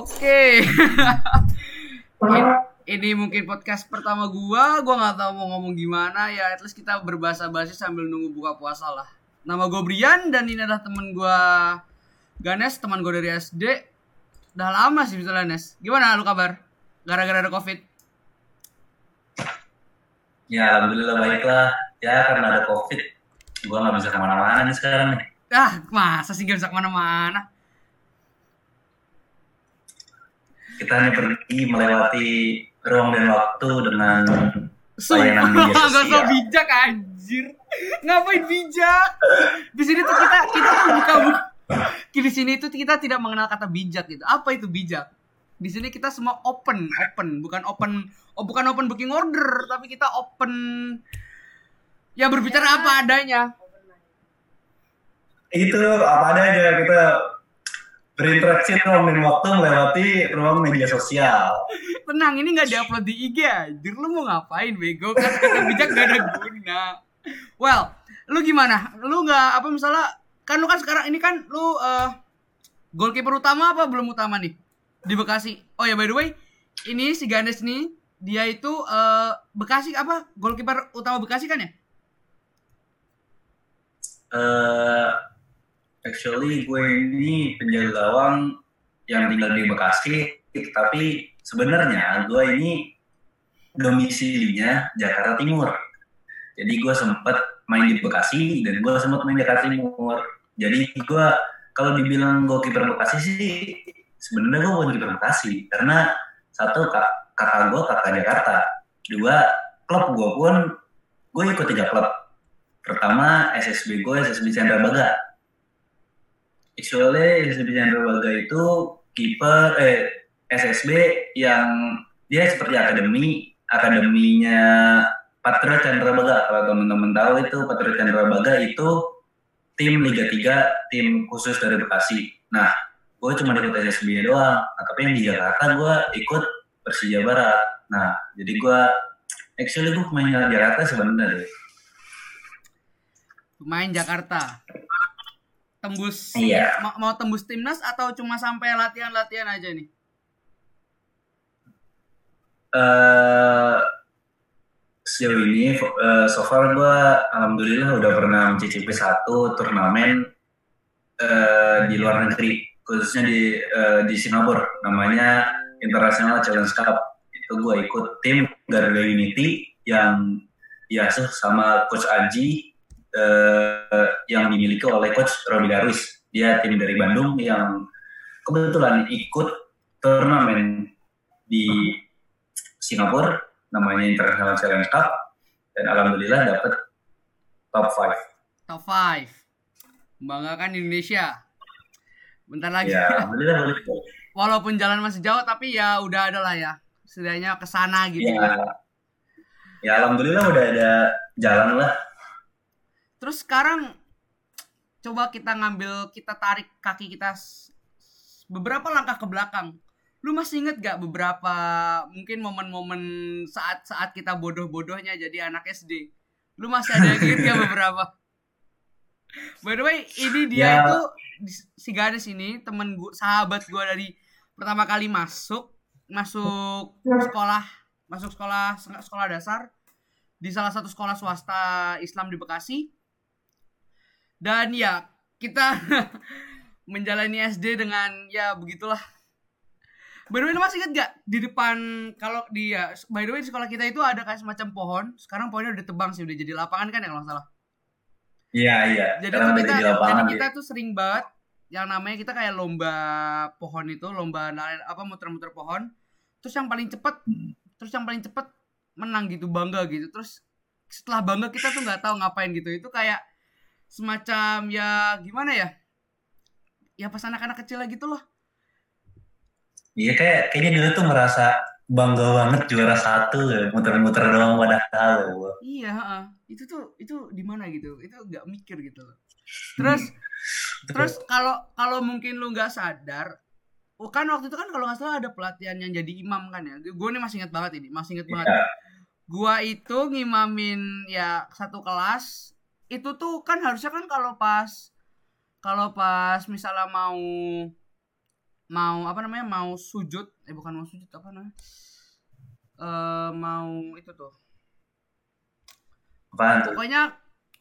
Oke. ini mungkin podcast pertama gua, gua nggak tahu mau ngomong gimana ya. At least kita berbahasa basi sambil nunggu buka puasa lah. Nama gue Brian dan ini adalah temen gua Ganes, teman gue dari SD. Udah lama sih misalnya Nes. Gimana lu kabar? Gara-gara ada Covid? Ya alhamdulillah baiklah. Ya karena ada Covid, gua nggak bisa ke mana-mana nih sekarang nih. Ah, masa sih gak bisa ke mana-mana? Kita hanya pergi melewati ruang dan waktu dengan layanan media gak so sosial. bijak anjir. Ngapain bijak? Di sini tuh kita kita tuh buka buka. Di sini tuh kita tidak mengenal kata bijak gitu. Apa itu bijak? Di sini kita semua open, open, bukan open, oh bukan open booking order, tapi kita open ya berbicara apa adanya. Itu apa adanya kita berinteraksi ruang dan waktu melewati ruang media sosial. Tenang, ini nggak diupload di IG anjir. Lu mau ngapain bego? Kan kata bijak gak ada guna. Well, lu gimana? Lu nggak apa misalnya kan lu kan sekarang ini kan lu eh goalkeeper utama apa belum utama nih di Bekasi? Oh ya by the way, ini si Gandes nih dia itu eh Bekasi apa? Goalkeeper utama Bekasi kan ya? eh actually gue ini penjaga gawang yang tinggal di Bekasi, tapi sebenarnya gue ini domisilinya Jakarta Timur. Jadi gue sempat main di Bekasi dan gue sempat main di Jakarta Timur. Jadi gue kalau dibilang gue kiper Bekasi sih sebenarnya gue bukan kiper Bekasi karena satu kak, kakak gue kakak Jakarta, dua klub gue pun gue ikut tiga klub. Pertama SSB gue SSB Chandra Baga. Actually SSB Chandra itu kiper eh SSB yang dia seperti akademi akademinya Patra Chandra Baga. Kalau teman-teman tahu itu Patra Chandra Baga itu tim Liga 3, tim khusus dari Bekasi. Nah, gue cuma ikut SSB doang. Nah, tapi yang di Jakarta gue ikut Persija Barat. Nah, jadi gue actually gue pemain Jakarta sebenarnya. Pemain Jakarta. Tembus Iya. mau, mau tembus timnas atau cuma sampai latihan-latihan aja nih? eh sejauh ini eh, so far gue alhamdulillah udah pernah mencicipi satu turnamen eh, di luar negeri khususnya di eh, di Singapura namanya International Challenge Cup itu gue ikut tim Garuda Unity yang diasuh sama coach Aji eh, yang dimiliki oleh coach Robi Darwis dia tim dari Bandung yang kebetulan ikut turnamen di Singapura namanya International Challenge Cup dan alhamdulillah dapat top 5. Top 5. Membanggakan Indonesia. Bentar lagi. Ya, alhamdulillah boleh. Walaupun jalan masih jauh tapi ya udah ada lah ya. Setidaknya ke sana gitu. Ya, ya alhamdulillah udah ada jalan lah. Terus sekarang coba kita ngambil kita tarik kaki kita beberapa langkah ke belakang. Lu masih inget gak beberapa mungkin momen-momen saat-saat kita bodoh-bodohnya jadi anak SD? Lu masih ada yang inget gak beberapa? By the way, ini dia Ya. itu si Ganes ini temen gua, sahabat gua dari pertama kali masuk masuk sekolah masuk sekolah sekolah dasar di salah satu sekolah swasta Islam di Bekasi dan ya kita menjalani SD dengan ya begitulah By the way, masih inget gak di depan kalau di ya, by the way di sekolah kita itu ada kayak semacam pohon. Sekarang pohonnya udah ditebang sih, udah jadi lapangan kan ya kalau salah. Iya, iya. Jadi kita, di lapangan, jadi ya. kita tuh sering banget yang namanya kita kayak lomba pohon itu, lomba apa muter-muter pohon. Terus yang paling cepet, Hmm. terus yang paling cepet menang gitu, bangga gitu. Terus setelah bangga kita tuh nggak tahu ngapain gitu. Itu kayak semacam ya gimana ya? Ya pas anak-anak kecil lah gitu loh. Iya kayak kayaknya dulu tuh merasa bangga banget juara satu ya, muter-muter doang padahal. Iya, heeh. itu tuh itu di mana gitu? Itu nggak mikir gitu loh. Terus terus kalau kalau mungkin lu nggak sadar, oh kan waktu itu kan kalau nggak salah ada pelatihan yang jadi imam kan ya. Gue nih masih inget banget ini, masih inget banget. Iya. Gua itu ngimamin ya satu kelas. Itu tuh kan harusnya kan kalau pas kalau pas misalnya mau mau apa namanya mau sujud eh bukan mau sujud apa namanya eh mau itu tuh. Apaan pokoknya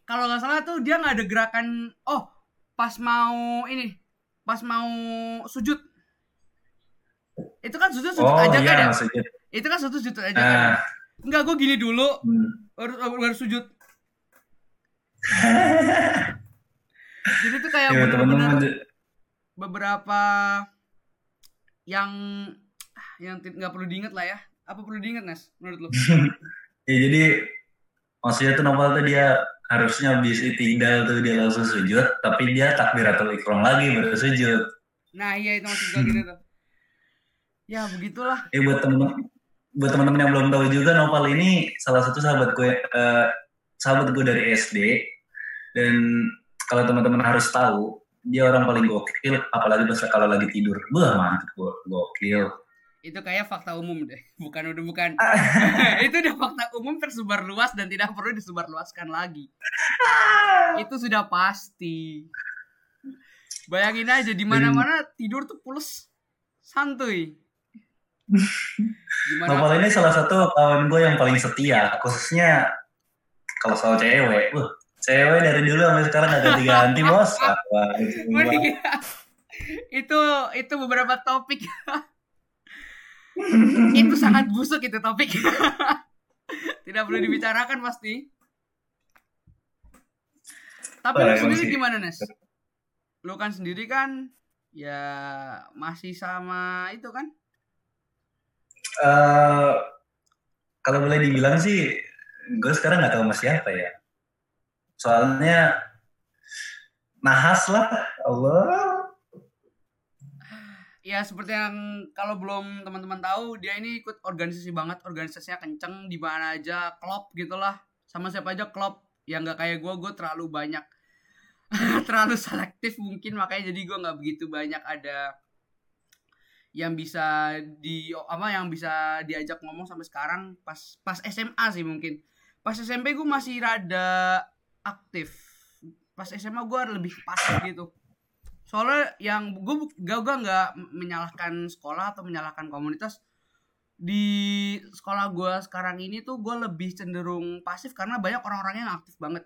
kalau nggak salah tuh dia nggak ada gerakan oh pas mau ini pas mau sujud. Itu kan sujud sujud Oh aja kan iya ya? maksudnya. itu kan sujud sujud aja kan Nah, enggak gue gini dulu hmm. baru baru sujud jadi tuh kayak ya teman-teman beberapa yang yang nggak perlu diinget lah ya. Apa perlu diinget Nes menurut lo ya jadi maksudnya tuh Novel tuh dia harusnya habis itingdal tuh dia langsung sujud tapi dia takbiratul ikram lagi baru sujud. Nah iya itu maksud gue gitu tuh. Ya begitulah. Eh buat temen buat teman-teman yang belum tahu juga Novel ini salah satu sahabat gue eh, sahabat gue dari SD dan kalau teman-teman harus tahu dia orang paling gokil apalagi pas kalau lagi tidur. Wah mantep go- gokil. Itu kayak fakta umum deh. Bukan udah bukan. Itu udah fakta umum tersebar luas dan tidak perlu disebar luaskan lagi itu sudah pasti. Bayangin aja di mana-mana tidur tuh pules. Santuy. Gimana Novel ini salah satu kawan gue yang paling setia khususnya kalau soal cewek wah cewek dari dulu sampai sekarang gak ganti-ganti bos. Gitu. Mending- itu itu beberapa topik. Itu sangat busuk itu topik. Tidak perlu dibicarakan pasti tapi lu sendiri gimana Nes? Lu kan sendiri kan ya masih sama itu kan? Eh, kalau boleh dibilang sih gue sekarang nggak tahu sama siapa ya. Soalnya nahas lah Allah. Ya seperti yang kalau belum teman-teman tahu dia ini ikut organisasi banget organisasinya kenceng di mana aja klub gitulah. Sama siapa aja klub yang nggak kayak gue gue terlalu banyak. Terlalu selektif mungkin makanya jadi gue nggak begitu banyak ada yang bisa di apa yang bisa diajak ngomong sampai sekarang. Pas pas SMA sih mungkin pas SMP gue masih rada aktif. Pas SMA gue lebih pasif gitu. Soalnya yang gue gak gue nggak menyalahkan sekolah atau menyalahkan komunitas. Di sekolah gue sekarang ini tuh gue lebih cenderung pasif karena banyak orang-orang yang aktif banget.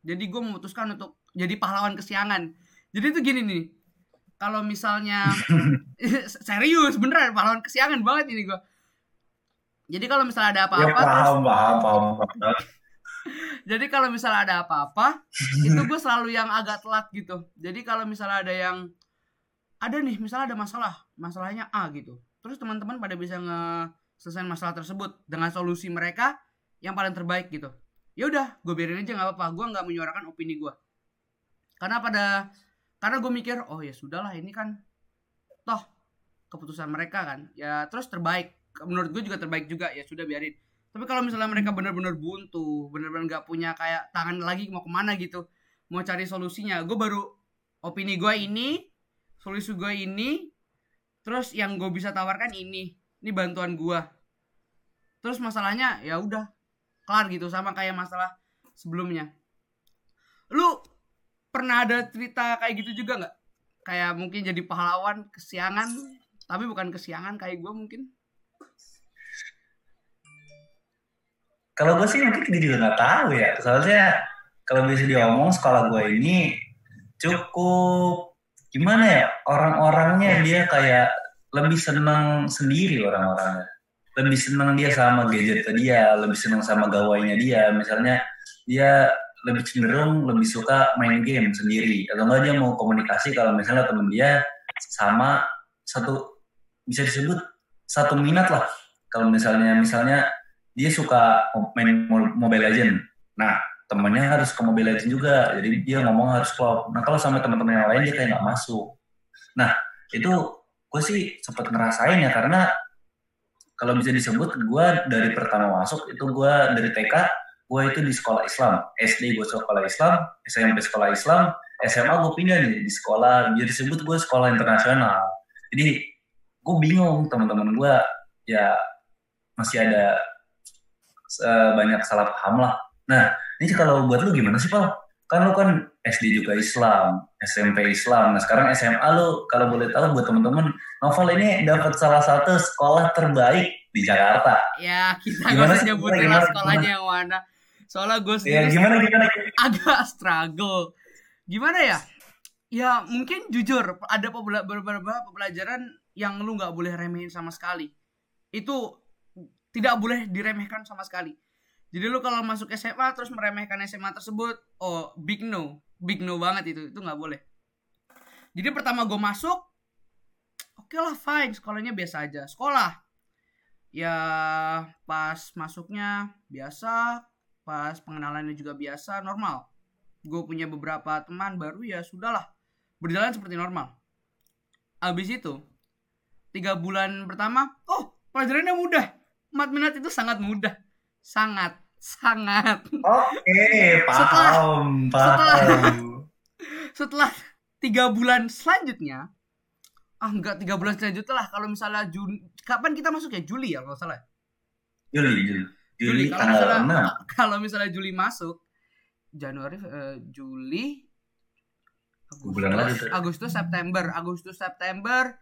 Jadi gue memutuskan untuk jadi pahlawan kesiangan. Jadi tuh gini nih kalau misalnya serius beneran pahlawan kesiangan banget ini gue jadi kalau misalnya ada ya apa-apa terus paham paham paham paham. jadi kalau misalnya ada apa-apa itu gue selalu yang agak telat gitu. Jadi kalau misalnya ada yang ada nih misalnya ada masalah masalahnya A gitu. Terus teman-teman pada bisa nge selesai masalah tersebut dengan solusi mereka yang paling terbaik gitu. Ya udah gue biarin aja nggak apa-apa. Gue nggak menyuarakan opini gue karena pada karena gue mikir oh ya sudahlah ini kan toh keputusan mereka kan. Ya terus terbaik menurut gue juga terbaik juga ya sudah biarin. Tapi kalau misalnya mereka benar-benar buntu benar-benar nggak punya kayak tangan lagi mau ke mana gitu mau cari solusinya. Gue baru opini gue ini solusi gue ini terus yang gue bisa tawarkan ini. Ini bantuan gue. Terus masalahnya ya udah kelar gitu sama kayak masalah sebelumnya. Lu pernah ada cerita kayak gitu juga nggak? Kayak mungkin jadi pahlawan kesiangan tapi bukan kesiangan kayak gue mungkin kalau gue sih mungkin juga nggak tahu ya. Soalnya kalau bisa diomong sekolah gue ini cukup gimana ya orang-orangnya dia kayak lebih senang sendiri orang-orangnya. Lebih senang dia sama gadget dia lebih senang sama gawainya dia. Misalnya dia lebih cenderung lebih suka main game sendiri. Atau enggak dia mau komunikasi kalau misalnya temen dia sama satu bisa disebut satu minat lah kalau misalnya misalnya dia suka main mo- Mobile Legend. Nah, temennya harus ke Mobile Legend juga. Jadi dia ngomong harus klop. Nah, kalau sama teman-teman yang lain dia kayak nggak masuk. Nah, itu gue sih sempat ngerasain ya karena kalau bisa disebut gue dari pertama masuk itu gue dari TK gue itu di sekolah Islam. SD gue sekolah Islam, SMP sekolah Islam, SMA gue pindah nih di sekolah. Jadi disebut gue sekolah internasional. Jadi gue bingung teman-teman gue ya masih ada eh, banyak salah paham lah. Nah, ini kalau buat lu gimana sih, Pal? Kan lu kan SD juga Islam, SMP Islam. Nah sekarang SMA lu kalau boleh tahu buat teman-teman, Novel ini dapat salah satu sekolah terbaik di Jakarta. Ya kita gimana usah nyebutin lah sekolahnya yang mana. Soalnya gue sendiri ya, gimana, gimana, gimana? agak struggle. Gimana ya? Ya mungkin jujur ada beberapa pelajaran yang lu nggak boleh remehin sama sekali. Itu tidak boleh diremehkan sama sekali. Jadi lu kalau masuk SMA terus meremehkan SMA tersebut, oh big no, big no banget itu, itu nggak boleh. Jadi pertama gue masuk, oke okay lah fine, sekolahnya biasa aja. Sekolah, ya pas masuknya biasa, pas pengenalannya juga biasa, normal. Gue punya beberapa teman baru ya sudahlah, berjalan seperti normal. Abis itu, tiga bulan pertama, oh pelajarannya mudah. 4 minat itu sangat mudah. Sangat sangat. Oke okay, paham setelah, paham. setelah setelah tiga bulan selanjutnya ah enggak tiga bulan selanjutnya lah. Kalau misalnya Juni kapan kita masuk ya? Juli ya kalau salah Juli Juli. Juli, kalau misalnya kalau misalnya Juli masuk Januari uh, Juli Agustus, Agustus September. Agustus September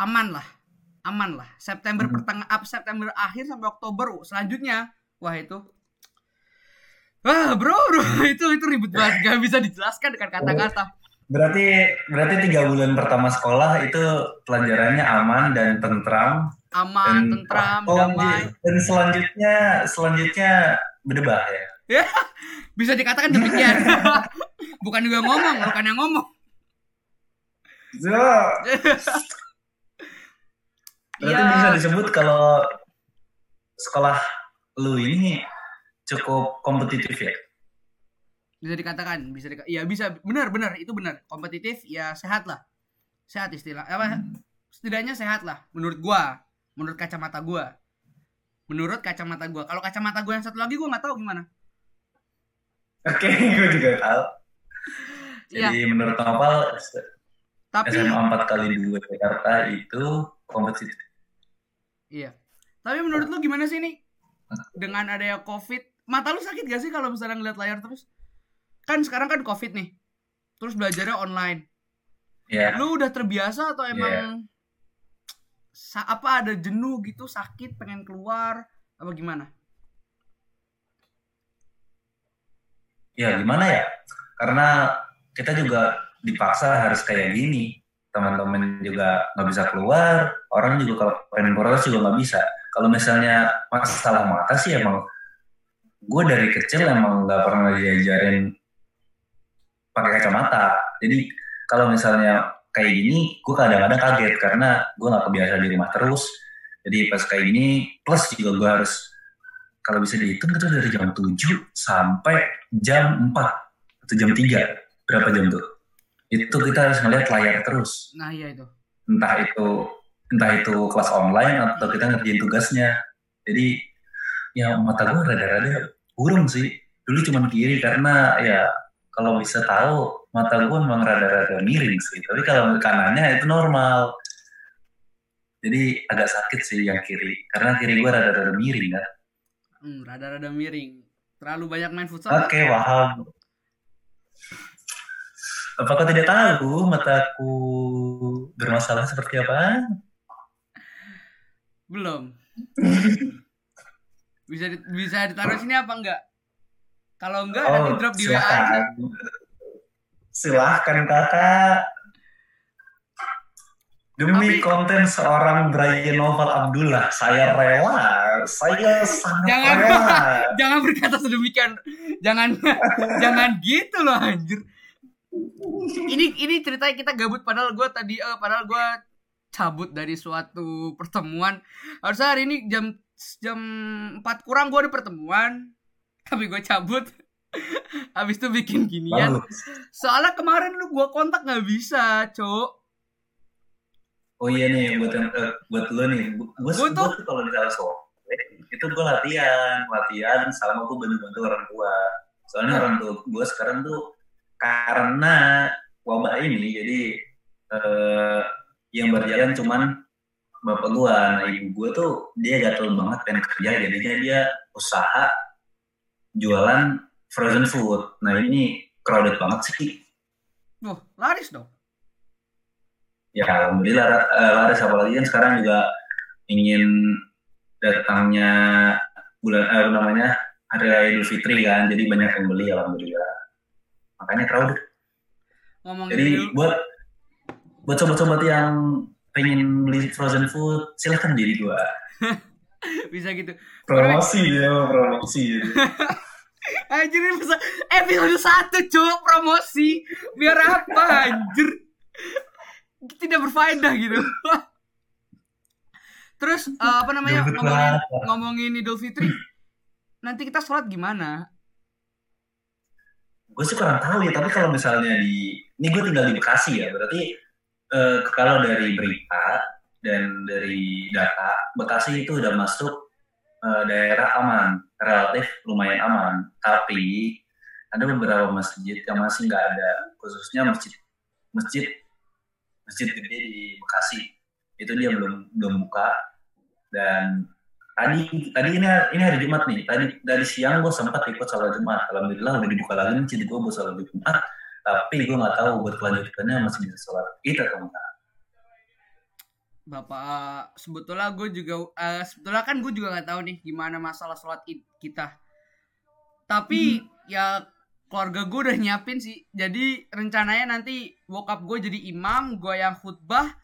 aman lah aman lah September hmm. pertengah up September akhir sampai Oktober selanjutnya. Wah itu. Ah bro bro itu itu ribet banget. Gak bisa dijelaskan dengan kata-kata. Berarti berarti tiga bulan pertama sekolah itu pelajarannya aman dan tentram? Aman dan, tentram oh, damai. dan selanjutnya selanjutnya berdebah ya? Ya bisa dikatakan demikian. Bukan juga ngomong bukan yang ngomong Berarti ya. bisa disebut kalau sekolah lu ini cukup kompetitif ya? Bisa dikatakan, bisa dikatakan. ya bisa benar benar itu benar. Kompetitif ya sehat lah. Sehat istilah apa hmm. setidaknya sehat lah menurut gua, menurut kacamata gua. Menurut kacamata gua. Kalau kacamata gua yang satu lagi gua nggak tahu gimana. Oke, okay, gue juga tahu. Iya. Jadi ya. menurut Nopal tapi SMA 4 kali 2 Jakarta itu kompetitif. Iya. Tapi menurut lu gimana sih nih? Dengan adanya COVID, mata lu sakit gak sih kalau misalnya ngeliat layar terus? Kan sekarang kan COVID nih. Terus belajarnya online. Iya. Yeah. Lu udah terbiasa atau emang yeah. apa ada jenuh gitu, sakit, pengen keluar apa gimana? Ya gimana ya? Karena kita juga dipaksa harus kayak gini teman-teman juga nggak bisa keluar orang juga kalau pengen protes juga nggak bisa. Kalau misalnya masalah mata sih emang gue dari kecil emang nggak pernah diajarin pakai kacamata. Jadi kalau misalnya kayak gini gue kadang-kadang kaget karena gue nggak kebiasa di rumah terus. Jadi pas kayak gini plus juga gue harus kalau bisa dihitung itu dari jam 7 sampai jam 4 atau jam 3 berapa jam tuh itu kita harus melihat layar terus. Nah iya itu. Entah itu entah itu kelas online atau kita ngerjain tugasnya. Jadi ya mata gue rada-rada burung sih. Dulu cuma kiri karena ya kalau bisa tahu mata gue memang rada-rada miring sih. Tapi kalau kanannya itu normal. Jadi agak sakit sih yang kiri karena kiri gue rada-rada miring kan. Hmm, rada-rada miring. Terlalu banyak main futsal. Oke, okay, paham. Apakah tidak tahu mataku bermasalah seperti apa? Belum. bisa di, bisa ditaruh sini apa enggak? Kalau enggak oh, nanti drop di WA aja. Silahkan kakak. Demi Tapi, konten seorang Brian Novel Abdullah, saya rela, saya sangat jangan, rela. jangan berkata sedemikian, jangan, jangan gitu loh anjir ini ini ceritanya kita gabut padahal gue tadi uh, padahal gue cabut dari suatu pertemuan. Harusnya hari ini jam jam 4 kurang gue ada pertemuan tapi gue cabut. Habis itu bikin ginian. Soalnya kemarin lu gue kontak nggak bisa cok. Oh iya nih buat uh, buat lo nih. Gue tuh kalau misalnya so itu gue latihan latihan sama gue bantu-bantu orang tua. Soalnya orang tua gue sekarang tuh karena wabah ini jadi eh, yang berjalan cuman bapak gua nah ibu gua tuh dia gatel banget pengen kerja jadinya dia usaha jualan frozen food nah ini crowded banget sih. Wah, laris dong. Ya alhamdulillah uh, laris apalagi kan sekarang juga ingin datangnya bulan eh, namanya hari Idul Fitri kan, jadi banyak yang beli alhamdulillah. Makanya crowded. Ngomongin Jadi dulu. buat buat sobat-sobat yang pengen beli frozen food, silahkan jadi gua. bisa gitu. Promosi dia, promosi. Anjir ini bisa episode satu cowok promosi biar apa anjir tidak berfaedah gitu. Terus eh, apa namanya ngomongin ngomongin Idul Fitri. Nanti kita sholat gimana? Gue sih kurang tahu ya, tapi kalau misalnya di ini gue tinggal di Bekasi ya, berarti eh, kalau dari berita dan dari data Bekasi itu udah masuk eh, daerah aman, relatif lumayan aman. Tapi ada beberapa masjid yang masih nggak ada, khususnya masjid masjid masjid gede di Bekasi itu dia belum belum buka dan tadi tadi ini ini hari Jumat nih tadi dari siang gue sempat ikut sholat Jumat alhamdulillah udah dibuka lagi masjid gue buat sholat Jumat tapi gue nggak tahu buat kelanjutannya masih bisa sholat itu atau enggak Bapak sebetulnya gue juga eh, sebetulnya kan gue juga nggak tahu nih gimana masalah sholat id kita. Tapi ya keluarga gue udah nyiapin sih. Jadi rencananya nanti bokap gue jadi imam, gue yang khutbah,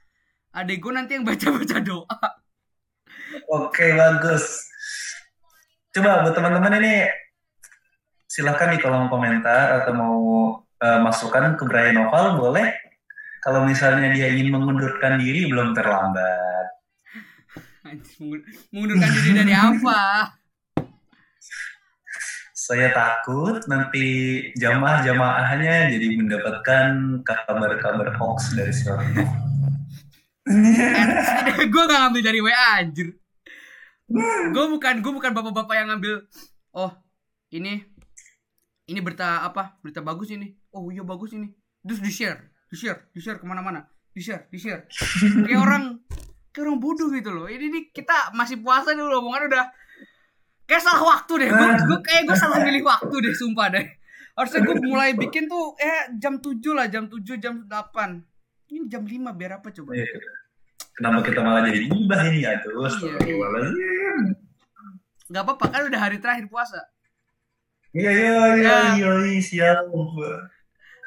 adik gue nanti yang baca-baca doa. Oke bagus. Coba buat teman-teman ini silahkan di kolom komentar atau mau eh, masukan ke Brian Noval boleh. Kalau misalnya dia ingin mengundurkan diri belum terlambat. Mengundurkan diri dari apa? saya takut nanti jamaah-jamaahnya jadi mendapatkan kabar-kabar hoax dari seorang gue gak ngambil dari WA anjir. Gue bukan gue bukan bapak-bapak yang ngambil. Oh ini ini berita apa? Berita bagus ini. Oh iya bagus ini. Terus di share, di share, di share ke mana-mana, di share, di share. Kayak orang kayak orang bodoh gitu loh. Ini nih kita masih puasa dulu omongan udah kayak salah waktu deh. Gue gue kayak gue salah milih waktu deh, sumpah deh. Harusnya gue mulai bikin tuh eh jam 7 lah, jam 7, jam 8. Ini jam 5 biar apa coba? Iya. Kenapa kita malah jadi gibah ini ya tuh? Iya, Astagfirullahaladzim. Gak apa-apa kan udah hari terakhir puasa. Iya iya iya iya iya, siap.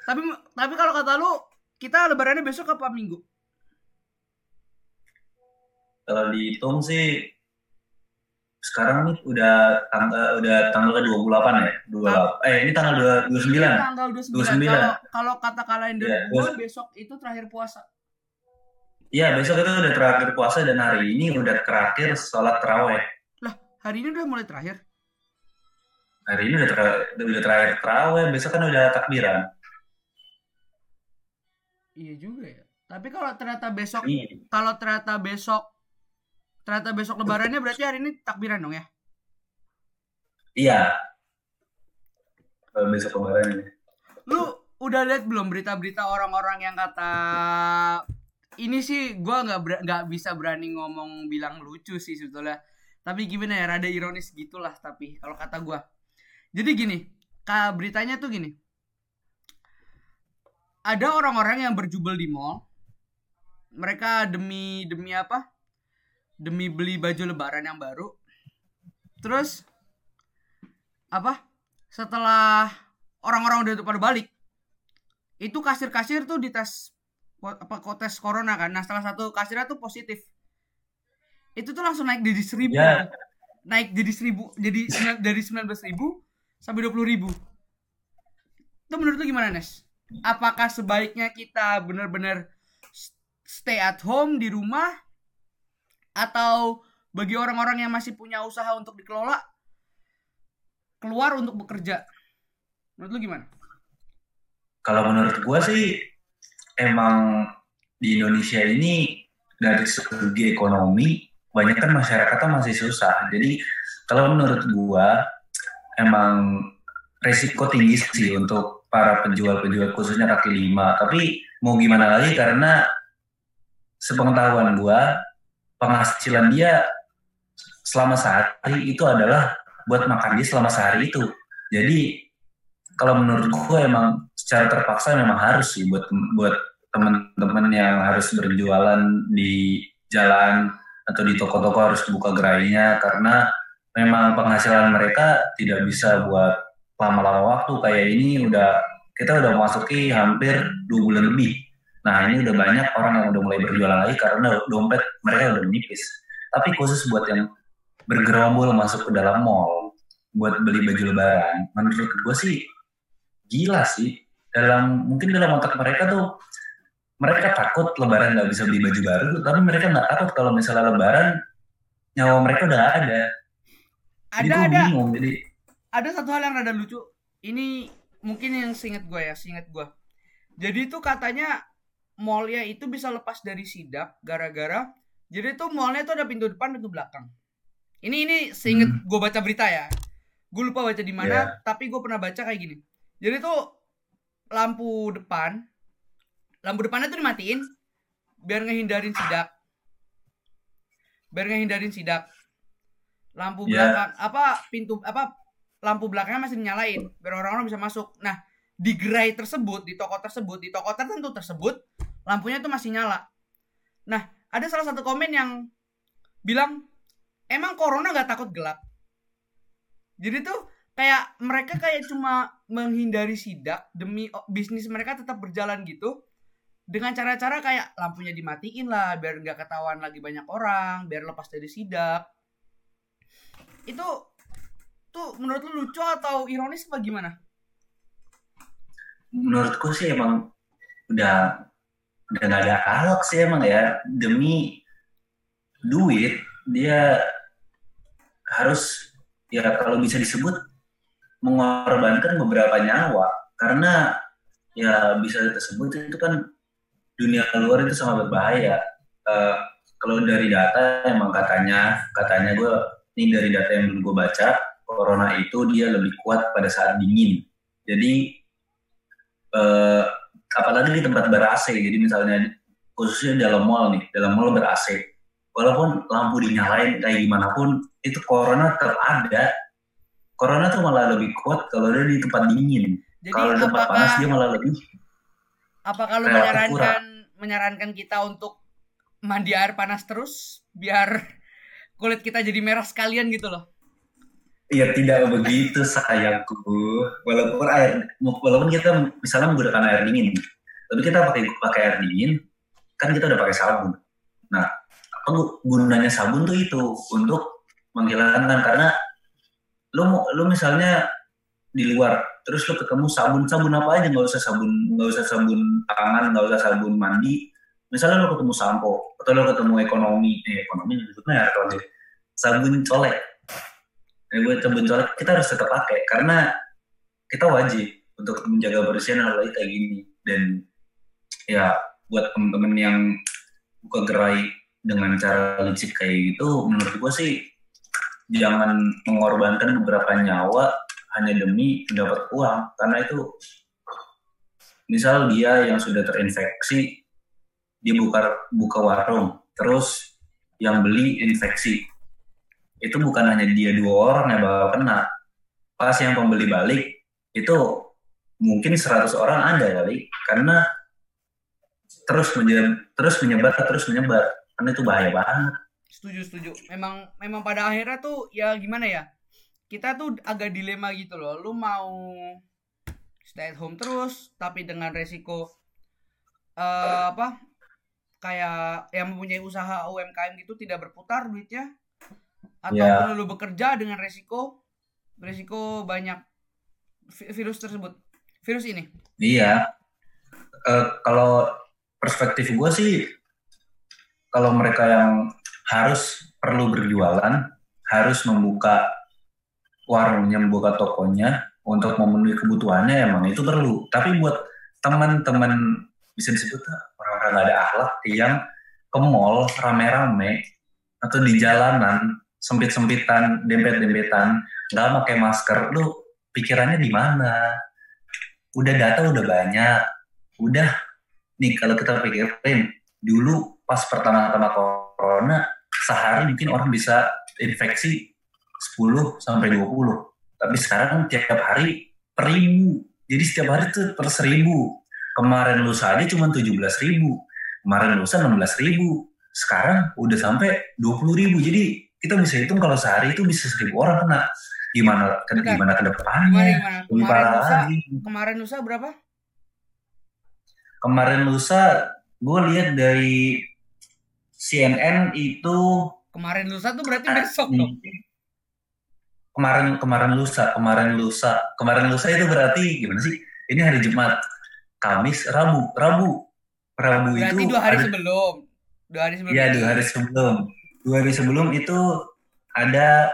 Tapi tapi kalau kata lu kita lebarannya besok apa minggu? Kalau dihitung sih sekarang nih udah tanggal udah tanggal ke 28 ya? 28. Eh ini tanggal 2 29. Ini tanggal 29. 29. Kalau kalau kata kalender Iya, gue besok itu terakhir puasa. Iya, besok itu udah terakhir puasa dan hari ini udah terakhir sholat terawih. Hari ini udah mulai terakhir. Hari ini udah, ter- udah terakhir terawih, besok kan udah takbiran. Iya juga ya. Tapi kalau ternyata besok Iya. kalau ternyata besok ternyata besok lebarannya berarti hari ini takbiran dong ya? Iya. Kalau besok ini. Lu udah lihat belum berita-berita orang-orang yang kata ini sih gua nggak nggak bisa berani ngomong bilang lucu sih sebetulnya. Tapi gimana ya rada ironis gitulah tapi kalau kata gua. Jadi gini, ka beritanya tuh gini. Ada orang-orang yang berjubel di mall. Mereka demi demi apa? Demi beli baju lebaran yang baru. Terus apa? Setelah orang-orang udah pada balik, itu kasir-kasir tuh dites apa tes corona kan. Nah, salah satu kasirnya tuh positif. Itu tuh langsung naik jadi seribu. Ya. Naik jadi seribu, jadi dari sembilan belas ribu sampai dua puluh ribu. Itu menurut lu gimana Nes? Apakah sebaiknya kita benar-benar stay at home di rumah atau bagi orang-orang yang masih punya usaha untuk dikelola keluar untuk bekerja? Menurut lu gimana? Kalau menurut gua sih emang di Indonesia ini dari segi ekonomi banyak kan masyarakatnya masih susah. Jadi kalau menurut gua emang resiko tinggi sih untuk para penjual-penjual khususnya kaki lima. Tapi mau gimana lagi karena sepengetahuan gua penghasilan dia selama sehari itu adalah buat makan dia selama sehari itu. Jadi kalau menurut gue emang secara terpaksa memang harus sih buat buat teman-teman yang harus berjualan di jalan atau di toko-toko harus buka gerainya karena memang penghasilan mereka tidak bisa buat lama-lama waktu kayak ini udah kita udah masuki hampir dua bulan lebih. Nah ini udah banyak orang yang udah mulai berjualan lagi karena dompet mereka udah menipis. Tapi khusus buat yang bergerombol masuk ke dalam mall buat beli baju lebaran, menurut gue sih gila sih. Dalam mungkin dalam otak mereka tuh mereka takut lebaran nggak bisa beli baju baru, tapi mereka nggak takut kalau misalnya lebaran nyawa mereka udah ada. Ada jadi ada. Bingung, jadi ada satu hal yang ada lucu. Ini mungkin yang seingat gue ya, seingat gue. Jadi itu katanya mallnya itu bisa lepas dari sidak gara-gara jadi tuh mallnya tuh ada pintu depan pintu belakang. Ini ini seingat hmm. gue baca berita ya. Gue lupa baca di mana, yeah. tapi gue pernah baca kayak gini. Jadi tuh lampu depan lampu depannya tuh dimatiin biar ngehindarin sidak biar ngehindarin sidak lampu yeah. belakang apa pintu apa lampu belakangnya masih dinyalain biar orang-orang bisa masuk nah di gerai tersebut di toko tersebut di toko tertentu tersebut lampunya tuh masih nyala. Nah ada salah satu komen yang bilang emang corona gak takut gelap? Jadi tuh kayak mereka kayak cuma menghindari sidak demi bisnis mereka tetap berjalan gitu dengan cara-cara kayak lampunya dimatiin lah biar nggak ketahuan lagi banyak orang biar lepas dari sidak. Itu tuh menurut lu lucu atau ironis apa gimana menurutku sih emang udah udah nggak ada alok sih emang ya demi duit dia harus ya kalau bisa disebut mengorbankan beberapa nyawa karena ya bisa tersebut itu kan dunia luar itu sangat berbahaya. Uh, kalau dari data emang katanya, katanya gue ini dari data yang dulu gue baca, corona itu dia lebih kuat pada saat dingin. Jadi uh, apalagi di tempat ber AC. Jadi misalnya khususnya dalam mall nih, dalam mall ber AC. Walaupun lampu dinyalain kayak gimana pun, itu corona tetap ada. Corona tuh malah lebih kuat kalau dia di tempat dingin. Kalau di tempat panas dia malah lebih Apakah lu menyarankan menyarankan kita untuk mandi air panas terus biar kulit kita jadi merah sekalian gitu loh? Iya tidak begitu sayangku. Walaupun air, walaupun kita misalnya menggunakan air dingin, tapi kita pakai pakai air dingin, kan kita udah pakai sabun. Nah, apa gunanya sabun tuh itu untuk menghilangkan karena lu lu misalnya di luar terus lo ketemu sabun sabun apa aja nggak usah sabun nggak usah sabun tangan nggak usah sabun mandi misalnya lo ketemu sampo atau lo ketemu ekonomi eh ekonomi maksudnya ya sabun colek colek kita harus tetap pakai. Karena kita wajib untuk menjaga kebersihan hal kayak gini. Dan ya buat temen-temen yang buka gerai dengan cara licik kayak gitu menurut gue sih jangan mengorbankan beberapa nyawa hanya demi mendapat uang. Karena itu misal dia yang sudah terinfeksi dia buka buka warung terus yang beli infeksi itu bukan hanya dia dua orang yang bakal kena. Pas yang pembeli balik itu mungkin 100 orang ada kali. Karena terus menyebar terus menyebar terus menyebar. Karena itu bahaya banget. Setuju setuju. Memang memang pada akhirnya tuh ya gimana ya? Kita tuh agak dilema gitu loh. Lu mau stay at home terus tapi dengan resiko uh, apa kayak yang mempunyai usaha UMKM gitu tidak berputar duitnya atau yeah. lu bekerja dengan resiko resiko banyak virus tersebut virus ini iya uh, kalau perspektif gue sih kalau mereka yang harus perlu berjualan harus membuka warungnya membuka tokonya untuk memenuhi kebutuhannya emang itu perlu. Tapi buat teman-teman bisa disebut orang-orang gak ada akhlak yang ke mall rame-rame atau di jalanan sempit-sempitan, dempet-dempetan, nggak pakai masker, lu pikirannya di mana? Udah data udah banyak, udah. Nih kalau kita pikirin dulu pas pertama-tama corona sehari mungkin orang bisa infeksi 10 sampai 20. Tapi sekarang tiap hari per ribu. Jadi setiap hari tuh per seribu. Kemarin lusa aja cuma tujuh belas ribu. Kemarin lusa enam belas ribu. Sekarang udah sampai dua puluh ribu. Jadi kita bisa hitung kalau sehari itu bisa seribu orang kena gimana ke, Bentar. gimana ke depannya gimana? lebih Kemarin parah lusa, lagi kemarin lusa berapa? kemarin lusa gue lihat dari CNN itu Kemarin lusa tuh berarti besok dong. kemarin kemarin lusa kemarin lusa kemarin lusa itu berarti gimana sih ini hari Jumat Kamis Rabu Rabu Rabu Berarti itu dua hari ada- sebelum. Dua hari sebelum. Iya ini. dua hari sebelum. Dua hari sebelum itu ada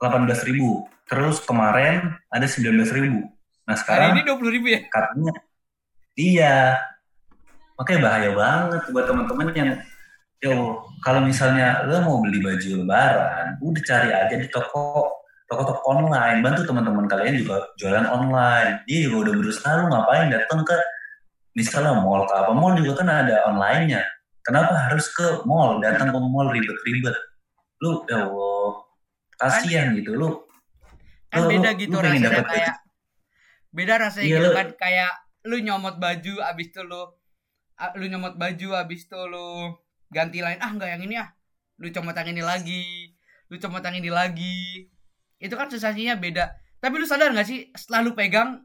18.000 ribu. Terus kemarin ada 19.000 ribu. Nah Hari sekarang ini dua puluh ribu ya? katanya iya. Makanya bahaya banget buat teman-teman yang yo kalau misalnya lo mau beli baju lebaran, udah cari aja di toko toko-toko online. Bantu teman-teman kalian juga jualan online. Dia juga udah berusaha lu ngapain datang ke misalnya mall ke apa mall juga kan ada online-nya. Kenapa harus ke mall? Datang ke mall ribet-ribet. Lu ya Allah, kasihan gitu. Lu. Kan Lu- beda gitu lu rasanya kayak beda rasanya Iya, gitu kan. Kayak lu nyomot baju abis itu lu lu nyomot baju abis itu lu ganti lain. Ah enggak yang ini ah. Lu comot yang ini lagi. Lu comot yang ini lagi. Itu kan sensasinya beda. Tapi lu sadar nggak sih setelah lu pegang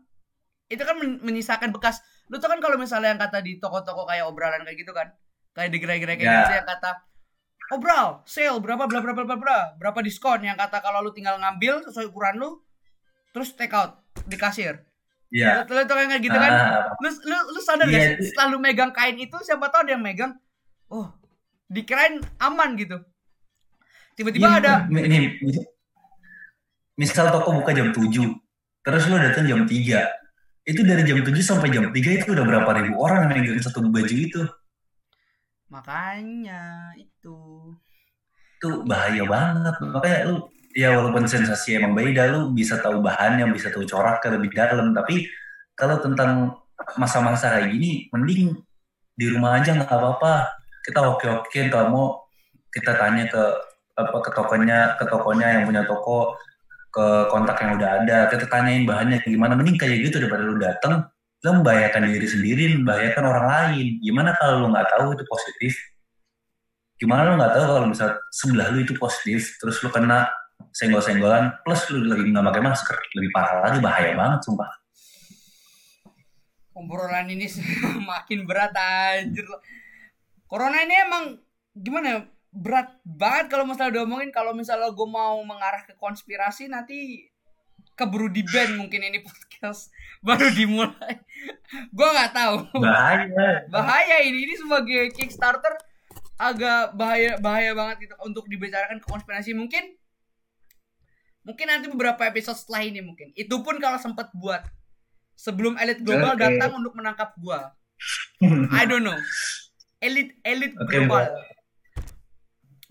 itu kan men- menyisakan bekas. Lu tuh kan kalau misalnya yang kata di toko-toko kayak obralan kayak gitu kan kayak di gerai-gerai kayak Ya. gitu yang kata obral sale berapa bla bla bla bla bla. Berapa diskon? Yang kata kalau lu tinggal ngambil sesuai ukuran lu terus take out di kasir. Iya. lu, lu kayak gitu kan? Ah, lu lu, lu sadar Iya, gak sih? Setelah lu megang kain itu siapa tahu ada yang megang oh dikirain aman gitu. Tiba-tiba Iya, ada ini mis- misal toko buka jam 7 terus lu datang jam 3 itu dari jam 7 sampai jam 3 itu udah berapa ribu orang yang megang satu baju itu makanya itu. Itu bahaya banget. Makanya lu ya walaupun sensasi emang beda lu bisa tahu bahannya bisa tahu coraknya lebih dalam. Tapi kalau tentang masa-masa kayak gini mending di rumah aja nggak apa-apa. Kita oke-okein kalau mau kita tanya ke apa ke tokonya ke tokonya yang punya toko ke kontak yang udah ada. Kita tanyain bahannya gimana. Mending kayak gitu daripada lu datang lu membahayakan diri sendiri membahayakan orang lain. Gimana kalau lu nggak tahu itu positif? Gimana lu nggak tahu kalau misal sebelah lu itu positif terus lu kena senggol-senggolan plus lu lagi nggak pakai masker lebih parah lagi bahaya banget sumpah. Obrolan ini makin berat anjir corona ini emang gimana ya? Berat banget kalau misalnya diomongin. Kalau misalnya gue mau mengarah ke konspirasi nanti keburu di ban mungkin ini podcast. Baru dimulai. Gue nggak tahu. Bahaya. Bahaya ini. Ini sebagai Kickstarter agak bahaya bahaya banget itu untuk dibicarakan ke konspirasi. Mungkin mungkin nanti beberapa episode setelah ini mungkin. Itu pun kalau sempat buat. Sebelum elit global Oke. datang untuk menangkap gua. I don't know. Elit elit Oke, global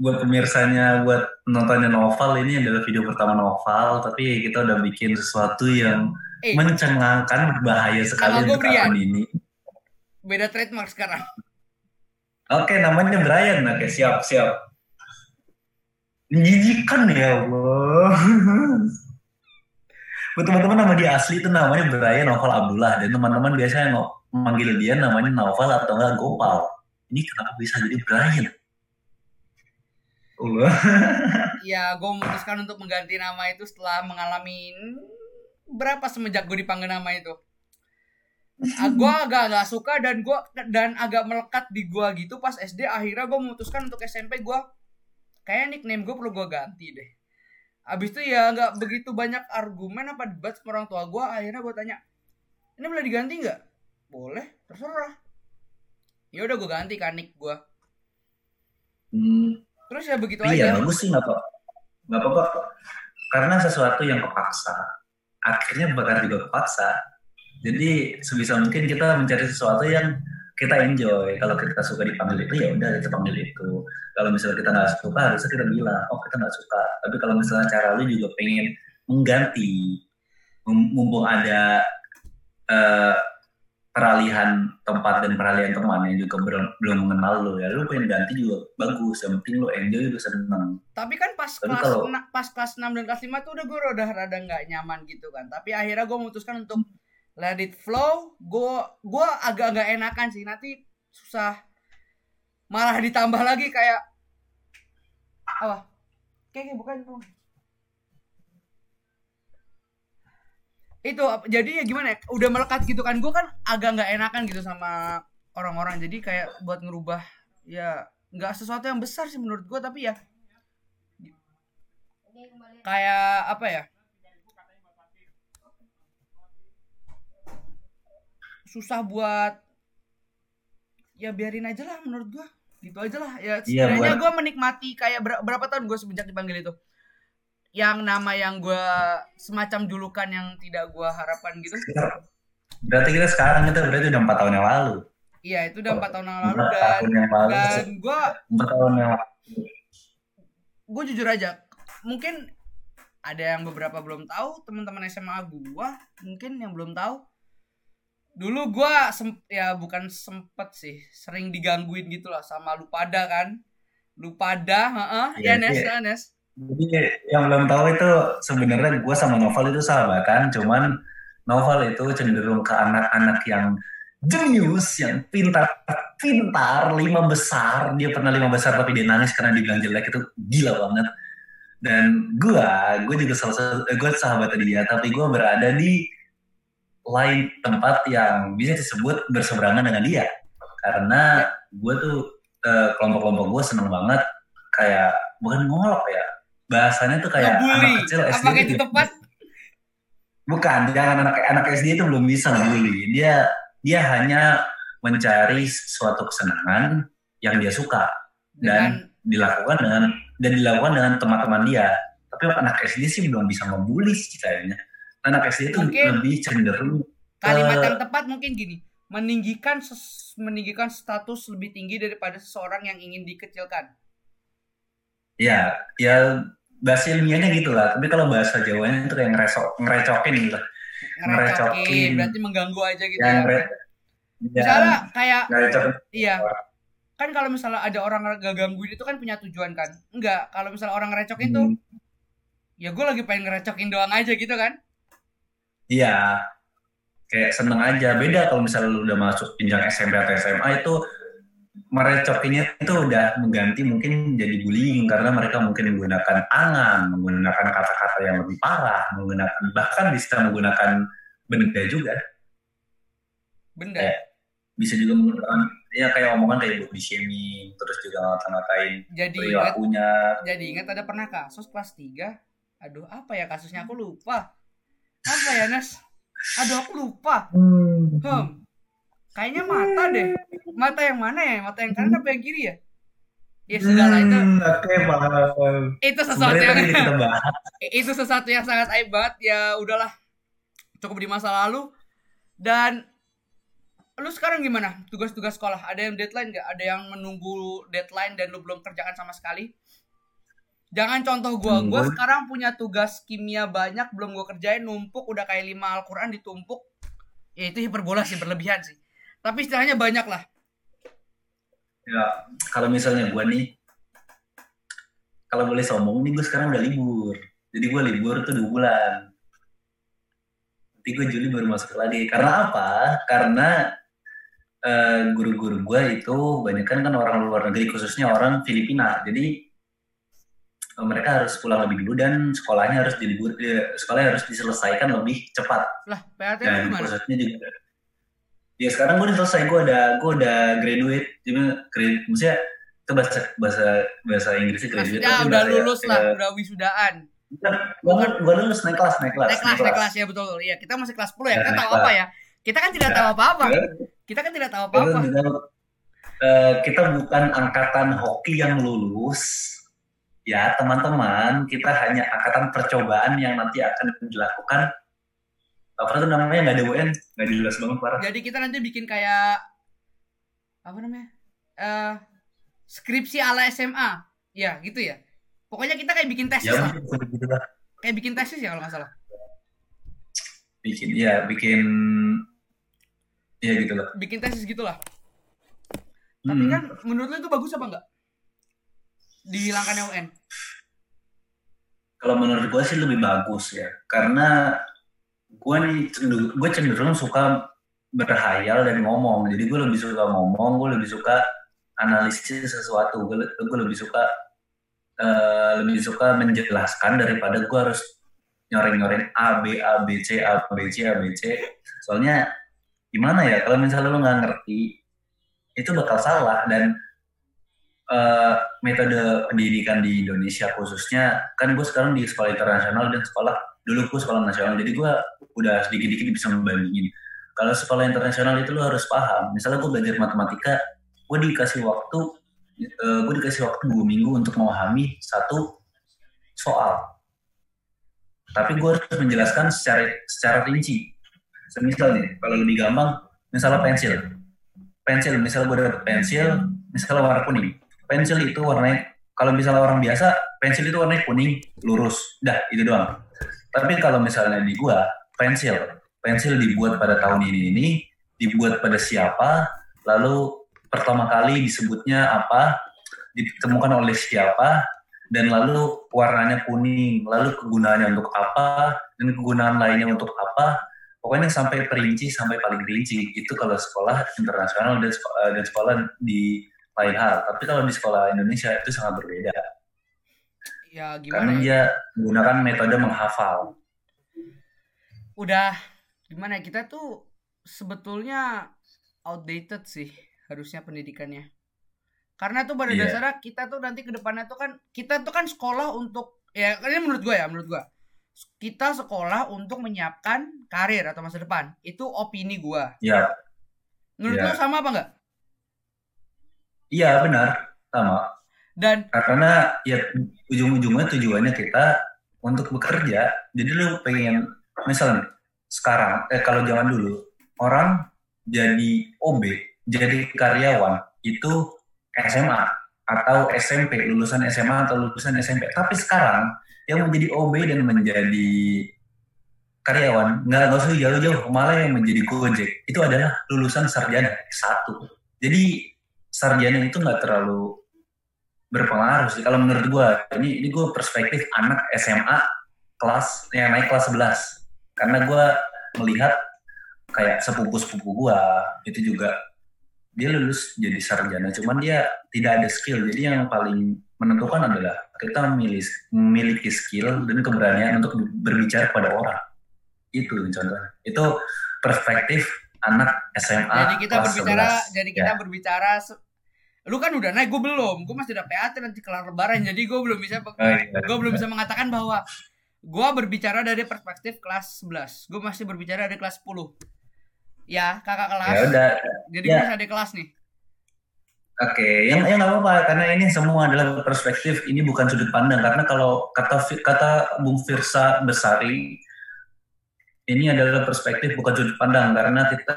buat pemirsanya buat nontonnya novel ini adalah video pertama novel tapi kita udah bikin sesuatu yang eh. mencengangkan berbahaya sekali untuk akun ini. Beda trademark sekarang. Oke namanya Brian. Oke siap siap. Menjijikan ya Allah. Buat teman-teman nama dia asli itu namanya Brian Novel Abdullah. Dan teman-teman biasanya manggil dia namanya Novel atau enggak Gopal. Ini kenapa bisa jadi Brian ya gue memutuskan untuk mengganti nama itu setelah mengalami berapa semenjak gue dipanggil nama itu. Ah, gue agak agak suka dan gue dan agak melekat di gue gitu pas SD akhirnya gue memutuskan untuk SMP gue kayak nickname gue perlu gue ganti deh. Abis itu ya nggak begitu banyak argumen apa debat sama orang tua gue akhirnya gue tanya ini boleh diganti nggak? Boleh terserah. Ya udah gue ganti kan nick gue Hmm, terus ya begitu iya aja. bagus sih nggak apa nggak apa-apa karena sesuatu yang kepaksa akhirnya bakal juga kepaksa. Jadi sebisa mungkin kita mencari sesuatu yang kita enjoy. Kalau kita suka dipanggil itu ya udah kita panggil itu. Kalau misalnya kita nggak suka harusnya kita bilang oh kita nggak suka. Tapi kalau misalnya cara lu juga pengen mengganti mum- mumpung ada eh, peralihan tempat dan peralihan teman yang juga belum belum mengenal lu ya. Lu pengen ganti juga bagus yang penting lu enjoy lu seneng. Tapi kan pas Tapi kelas kalau- pas kelas 6 dan kelas 5 tuh udah gue udah rada nggak nyaman gitu kan. Tapi akhirnya gue memutuskan untuk let it flow. Gue gue agak agak enakan sih. Nanti susah malah ditambah lagi kayak apa? Kayak bukan itu itu jadi ya gimana ya udah melekat gitu kan. Gue kan agak nggak enakan gitu sama orang-orang. Jadi kayak buat ngerubah ya nggak sesuatu yang besar sih menurut gue tapi ya kayak apa ya? Susah buat ya biarin aja lah menurut gua. Gitu aja lah. Ya Iya, setidaknya gua menikmati kayak ber- berapa tahun gue semenjak dipanggil itu yang nama yang gua semacam julukan yang tidak gua harapkan gitu Berarti kita sekarang itu berarti udah empat tahun yang lalu. iya itu udah empat tahun yang lalu Empat dan tahun yang lalu. dan gua Empat tahun yang lalu. gue jujur aja mungkin ada yang beberapa belum tahu teman-teman SMA gua mungkin yang belum tahu dulu gua sem ya bukan sempet sih sering digangguin gitu lah sama lu pada kan lu pada heeh Iya, ya Nes iya. ya Nes Jadi yang belum tahu itu sebenarnya gue sama Novel itu sahabatan, cuman Novel itu cenderung ke anak-anak yang jenius, yang pintar, pintar, lima besar. Dia pernah lima besar tapi dia nangis karena dibilang jelek itu gila banget. Dan gue, gue juga salah satu, gue sahabat dia, tapi gue berada di lain tempat yang bisa disebut berseberangan dengan dia. Karena gue tuh eh, kelompok-kelompok gue seneng banget kayak bukan ngolok ya bahasanya tuh kayak ngebully. anak kecil SD apakah itu tuh- tepat bukan jangan anak anak SD itu belum bisa ngebully. Dia dia hanya mencari suatu kesenangan yang dia suka dengan dan dilakukan dengan dan dilakukan dengan teman-teman dia. Tapi anak SD sih belum bisa ngebully sih kayaknya anak SD itu Mungkin lebih cenderung kalimat yang tepat mungkin gini. Meninggikan ses- meninggikan status lebih tinggi daripada seseorang yang ingin dikecilkan. Ya ya bahasa ilmiahnya gitu lah tapi kalau bahasa Jawanya itu kayak ngeresok ngerecokin gitu ngerecokin Ngerecokin. berarti mengganggu aja gitu ya ya ya, misalnya kayak ngerecokin Iya. Kan kalau misalnya ada orang gangguin itu kan punya tujuan kan? Enggak, kalau misalnya orang ngerecokin tuh, Hmm. ya gue lagi pengen ngerecokin doang aja gitu kan? Iya, kayak seneng aja. Beda kalau misalnya lu udah masuk jenjang SMP atau SMA itu merecokinnya itu udah mengganti mungkin jadi bullying karena mereka mungkin menggunakan tangan, menggunakan kata-kata yang lebih parah, menggunakan bahkan bisa menggunakan benda juga. Benda. Iya. Bisa juga menggunakan ya kayak omongan kayak body shaming, terus juga ngata-ngatain Jadi ingat, perilakunya. jadi ingat ada pernah kasus kelas 3. Aduh, apa ya kasusnya aku lupa. Apa ya, Nes? Aduh, aku lupa. Hmm. Kayaknya mata deh. Mata yang mana ya? Mata yang kanan apa yang kiri ya? Ya sudah lah itu. Hmm, paham. Itu sesuatu yang itu sesuatu yang sangat aib banget. Ya udahlah. Cukup di masa lalu. Dan lu sekarang gimana? Tugas-tugas sekolah? Ada yang deadline nggak? Ada yang menunggu deadline dan lu belum kerjakan sama sekali? Jangan contoh gua. Hmm, gua gua- sekarang punya tugas kimia banyak belum gua kerjain. Numpuk udah kayak lima Al-Quran ditumpuk. Ya itu hiperbola sih berlebihan sih tapi istilahnya banyak lah Ya, kalau misalnya gue nih, kalau boleh sombong nih gue sekarang udah libur. Jadi gue libur tuh dua bulan. Nanti gue Juli baru masuk lagi. Karena apa? Karena eh, guru-guru gue itu banyak kan orang luar negeri, khususnya orang Filipina. Jadi eh, mereka harus pulang lebih dulu dan sekolahnya harus dilibur, eh, sekolahnya harus diselesaikan lebih cepat lah lu dan gimana khususnya juga ya sekarang gue udah selesai. Gue udah gue udah graduate. Jadi grade maksudnya itu bahasa bahasa bahasa Inggrisnya graduate maksudnya tapi udah lulus lah ya, udah wisudaan gue gue lulus naik kelas naik kelas naik kelas naik kelas. ya betul. Iya kita masih kelas 10 ya Ya, kita tahu kelas. apa ya? Kita kan tidak Ya. tahu apa-apa. Ya. kita kan tidak tahu apa-apa. eh, kita bukan angkatan hoki yang lulus. Ya teman-teman kita hanya angkatan percobaan yang nanti akan dilakukan apa tuh namanya nggak ada UN nggak jelas banget parah jadi kita nanti bikin kayak apa namanya? Eh skripsi ala SMA ya gitu ya. Pokoknya kita kayak bikin tesis ya lah. gitu lah. Kayak bikin tesis ya kalau nggak salah. Bikin ya bikin ya gitu lah. Bikin tesis gitulah tapi Hmm. kan menurut lu itu bagus apa enggak dihilangkannya UN kalau menurut gue sih lebih bagus ya. Karena gue cenderung, gue cenderung suka berhayal dan ngomong. Jadi gue lebih suka ngomong, gue lebih suka analisis sesuatu. Gue, gue lebih suka uh, lebih suka menjelaskan daripada gue harus nyoreng-nyoreng A B A B C A B C A B C. Soalnya gimana ya kalau misalnya lo nggak ngerti itu bakal salah dan uh, metode pendidikan di Indonesia khususnya kan gue sekarang di sekolah internasional dan sekolah dulu gue sekolah nasional jadi gue udah sedikit-sedikit bisa membandingin. Kalau sekolah internasional itu lo harus paham. Misalnya gue belajar matematika gue dikasih waktu uh, eh, gue dikasih waktu dua minggu untuk memahami satu soal. Tapi gue harus menjelaskan secara secara rinci. Semisal nih kalau lebih gampang misalnya pensil. Pensil misalnya gue dapet pensil misalnya warna kuning pensil itu warnanya kalau misalnya orang biasa pensil itu warnanya kuning lurus. Dah itu doang. Tapi kalau misalnya di gua pensil. Pensil dibuat pada tahun ini ini dibuat pada siapa lalu pertama kali disebutnya apa ditemukan oleh siapa dan lalu warnanya kuning lalu kegunaannya untuk apa dan kegunaan lainnya untuk apa pokoknya sampai perinci sampai paling rinci itu kalau sekolah internasional dan sekolah, dan sekolah di lain hal. Tapi kalau di sekolah Indonesia itu sangat berbeda. Ya gimana? Karena ya? dia menggunakan metode menghafal. Udah gimana ya, kita tuh sebetulnya outdated sih harusnya pendidikannya. Karena tuh pada yeah. dasarnya kita tuh nanti ke depannya tuh kan kita tuh kan sekolah untuk ya ini menurut gue ya menurut gue kita sekolah untuk menyiapkan karir atau masa depan itu opini gue. Iya. Yeah. Menurut yeah. lo sama apa enggak? Iya benar sama. Dan karena ya ujung-ujungnya tujuannya kita untuk bekerja. Jadi lu pengen misalnya sekarang eh kalau zaman dulu orang jadi OB, jadi karyawan itu SMA atau SMP, lulusan SMA atau lulusan SMP. Tapi sekarang yang menjadi OB dan menjadi karyawan nggak nggak usah jauh-jauh malah yang menjadi gojek itu adalah lulusan sarjana satu jadi sarjana itu nggak terlalu berpengaruh sih. Kalau menurut gue ini ini gue perspektif anak SMA kelas yang naik kelas 11 karena gue melihat kayak sepupu-sepupu gue itu juga dia lulus jadi sarjana cuman dia tidak ada skill. Jadi yang paling menentukan adalah kita memilih, memiliki skill dan keberanian untuk berbicara pada orang. Itu contohnya. Itu perspektif anak SMA jadi kita berbicara 11. jadi kita ya. berbicara lu kan udah naik gue belum gue masih udah PAT nanti kelar lebaran jadi gue belum bisa oh, iya. gue belum bisa mengatakan bahwa gue berbicara dari perspektif kelas 11 gue masih berbicara dari kelas 10 ya kakak kelas ya udah jadi ya. gue masih ada kelas nih Oke, okay. yang yang nggak apa-apa karena ini semua adalah perspektif, ini bukan sudut pandang karena kalau kata kata Bung Firsa Besari ini adalah perspektif bukan sudut pandang karena kita,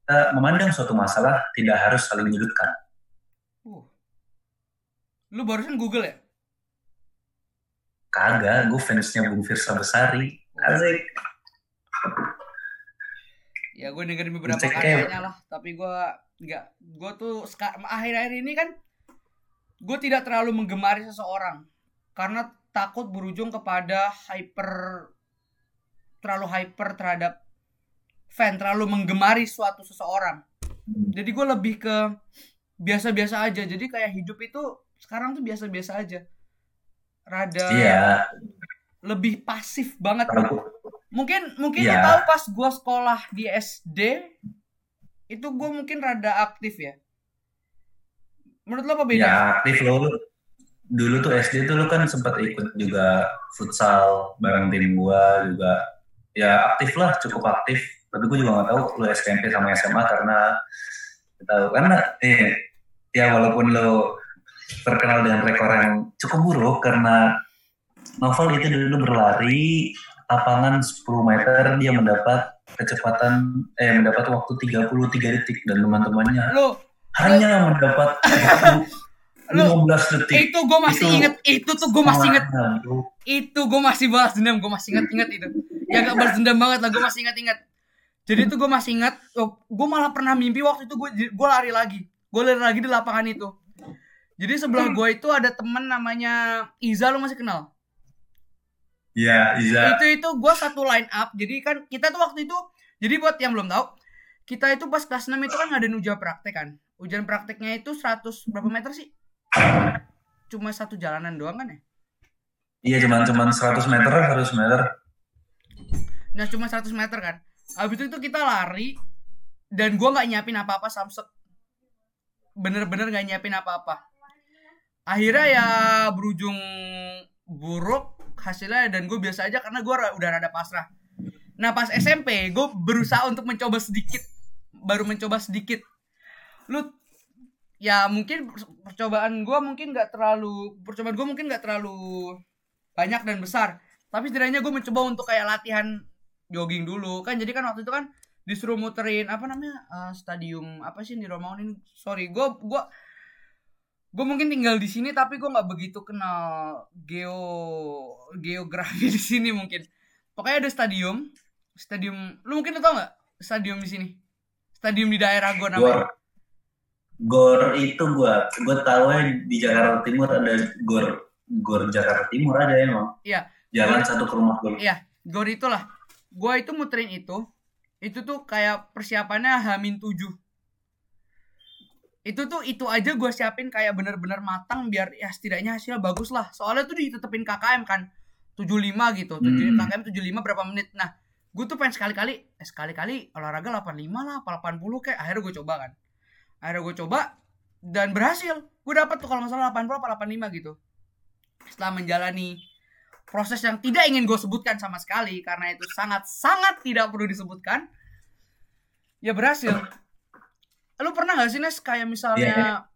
kita memandang suatu masalah tidak harus saling menyudutkan. Lu barusan Google ya? Kagak, gue fansnya Bung Firsa Besari. Asik. Ya gue dengerin beberapa karyanya lah, tapi gue nggak, gue tuh akhir-akhir ini kan gue tidak terlalu menggemari seseorang karena takut berujung kepada hyper terlalu hyper terhadap fan terlalu menggemari suatu seseorang hmm. jadi gue lebih ke biasa-biasa aja jadi kayak hidup itu sekarang tuh biasa-biasa aja. Rada iya. lebih pasif banget mungkin mungkin iya. tahu pas gue sekolah di SD itu gue mungkin rada aktif ya. Menurut lo apa beda? Ya aktif lo. Dulu tuh SD tuh lo kan sempat ikut juga futsal bareng tim gue juga. Ya aktif lah cukup aktif. Tapi gue juga gak tahu lo SMP sama SMA karena tahu. Karena eh ya walaupun lo terkenal dengan rekor yang cukup buruk karena novel itu dulu berlari lapangan 10 meter dia mendapat kecepatan eh mendapat waktu 33 detik dan teman-temannya lo hanya lo, mendapat lo, 15 detik. Itu gue masih inget, itu tuh gue masih inget. Itu gue masih balas dendam, gue masih inget inget itu. Ya gak balas dendam banget lah, gue masih inget inget. Jadi tuh gue masih inget, oh, gue malah pernah mimpi waktu itu gue gue lari lagi, gue lari lagi di lapangan itu. Jadi sebelah gue itu ada temen namanya Iza lu masih kenal? Iya, Iza. itu itu gue satu line up. Jadi kan kita tuh waktu itu jadi buat yang belum tahu kita itu pas kelas 6 itu kan ngadain ujian praktek kan. Ujian prakteknya itu 100 berapa meter sih? Cuma satu jalanan doang kan ya? Iya, cuman cuman 100 meter, 100 meter. nah cuma 100 meter kan. Habis itu kita lari dan gue nggak nyiapin apa-apa samsek bener-bener nggak nyiapin apa-apa akhirnya ya berujung buruk hasilnya dan gue biasa aja karena gue udah rada pasrah. Nah pas SMP gue berusaha untuk mencoba sedikit baru mencoba sedikit. Lu ya mungkin per- percobaan gue mungkin nggak terlalu percobaan gue mungkin nggak terlalu banyak dan besar. Tapi setidaknya gue mencoba untuk kayak latihan jogging dulu. Kan jadi kan waktu itu kan disuruh muterin apa namanya eh, stadium apa sih di Romaun ini? Sorry gue gue gue mungkin tinggal di sini tapi gue nggak begitu kenal geo geografi di sini mungkin pokoknya ada stadium stadium lu mungkin udah tau nggak stadium di sini stadium di daerah gue Gor. namanya Gor itu gua, gua tahu di Jakarta Timur ada Gor Gor Jakarta Timur ada emang. Iya. Jalan Gor- satu ke rumah gua. Iya, gor itulah. Gua itu muterin itu. Itu tuh kayak persiapannya Hamin 7. Itu tuh itu aja gua siapin kayak bener-bener matang biar ya setidaknya hasilnya bagus lah. Soalnya tuh ditetepin KKM kan 75 gitu. 7 Hmm. KKM 75 berapa menit. Nah, gue tuh pengen sekali-kali eh, sekali-kali olahraga 85 lah, apa 80 kayak akhirnya gue coba kan. Akhirnya gue coba dan berhasil. Gue dapat tuh kalau nggak salah 80 apa 85 gitu. Setelah menjalani proses yang tidak ingin gue sebutkan sama sekali karena itu sangat sangat tidak perlu disebutkan ya berhasil lu pernah gak sih Nes kayak misalnya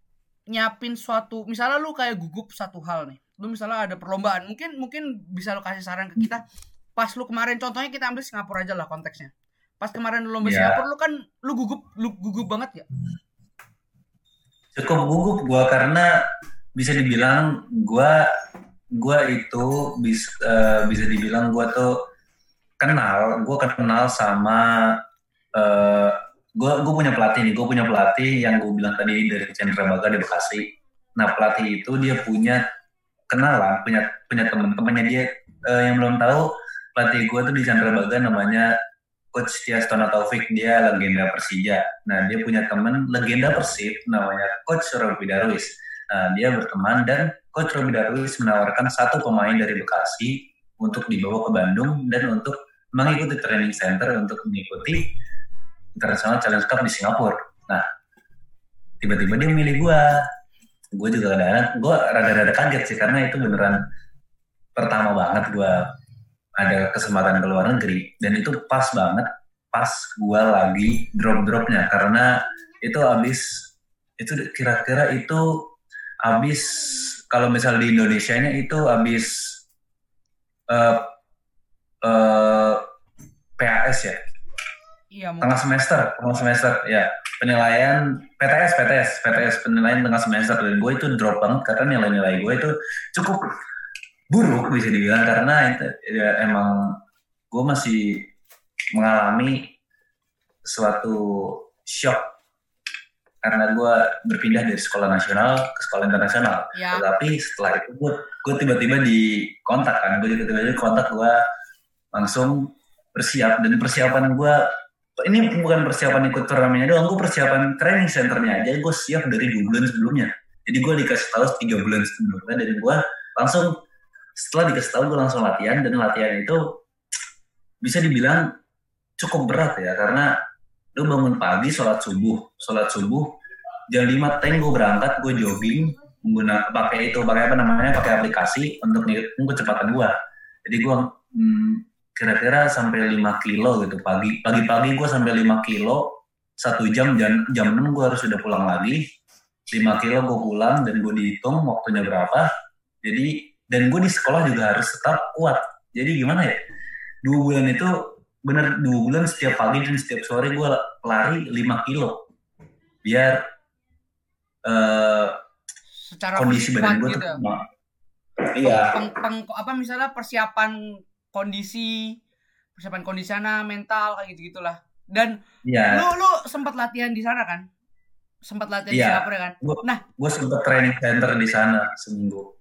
nyiapin suatu misalnya lu kayak gugup satu hal nih lu misalnya ada perlombaan mungkin mungkin bisa lu kasih saran ke kita. Pas lu kemarin contohnya kita ambil Singapura aja lah konteksnya. Pas kemarin lu lomba Iya. Singapura lu kan lu gugup lu gugup banget ya? Cukup gugup gua karena bisa dibilang gua gua itu bisa bisa dibilang gua tuh kenal, gua kenal sama eh gua gua punya pelatih nih, gua punya pelatih yang gua bilang tadi dari Chandra Baga di Bekasi. Nah, pelatih itu dia punya kenalan, punya punya teman-temannya dia eh, yang belum tahu pelatih gua tuh di Chandra Baga namanya Coach Tiastono Taufik, dia legenda Persija. Nah, dia punya teman legenda Persib namanya Coach Robi Darwis. Nah, dia berteman dan Coach Robi Darwis menawarkan satu pemain dari Bekasi untuk dibawa ke Bandung dan untuk mengikuti training center untuk mengikuti International Challenge Cup di Singapura. Nah, tiba-tiba dia milih gua. Gue juga ada, gue rada-rada kaget sih karena itu beneran pertama banget gua ada kesempatan ke luar negeri dan itu pas banget pas gua lagi drop-dropnya karena itu habis itu kira-kira itu habis kalau misal di Indonesia-nya itu habis eh eh, PAS ya iya tengah semester tengah semester ya. Penilaian PTS PTS PTS penilaian tengah semester. Dan gue itu drop banget karena nilai-nilai gue itu cukup buruk bisa dibilang. Karena itu ya, emang gue masih mengalami suatu shock. Karena gue berpindah dari sekolah nasional ke sekolah internasional. Ya. Tapi setelah itu gue gue tiba-tiba di kontak kan. Gue tiba-tiba di kontak gue langsung bersiap. Dan persiapan gue ini bukan persiapan ikut turnamennya doang gue persiapan training centernya aja. Gue siap dari dua bulan sebelumnya. Jadi gue dikasih tahu tiga bulan sebelumnya dan gue langsung setelah dikasih tahu gue langsung latihan dan latihan itu bisa dibilang cukup berat ya karena lu bangun pagi sholat subuh sholat subuh jam 5 tank gue berangkat gue jogging menggunakan pakai itu pakai apa namanya pakai aplikasi untuk ngikutin kecepatan gue jadi gue hmm, kira-kira sampai 5 kilo gitu. Pagi pagi-pagi gue sampai 5 kilo satu jam jam jam 6 gue harus sudah pulang lagi. 5 kilo gue pulang dan gue dihitung waktunya berapa. Jadi dan gue di sekolah juga harus tetap kuat. Jadi gimana ya? Dua bulan itu bener dua bulan setiap pagi dan setiap sore gue lari 5 kilo. Biar eh, secara kondisi badan gue gitu. ya. iya. Peng, peng- apa misalnya persiapan kondisi persiapan kondisi sana mental kayak gitu gitulah dan iya. lu lu sempat latihan di sana kan? Sempat latihan di Iya. Singapura kan? Gue sempet training center di sana seminggu.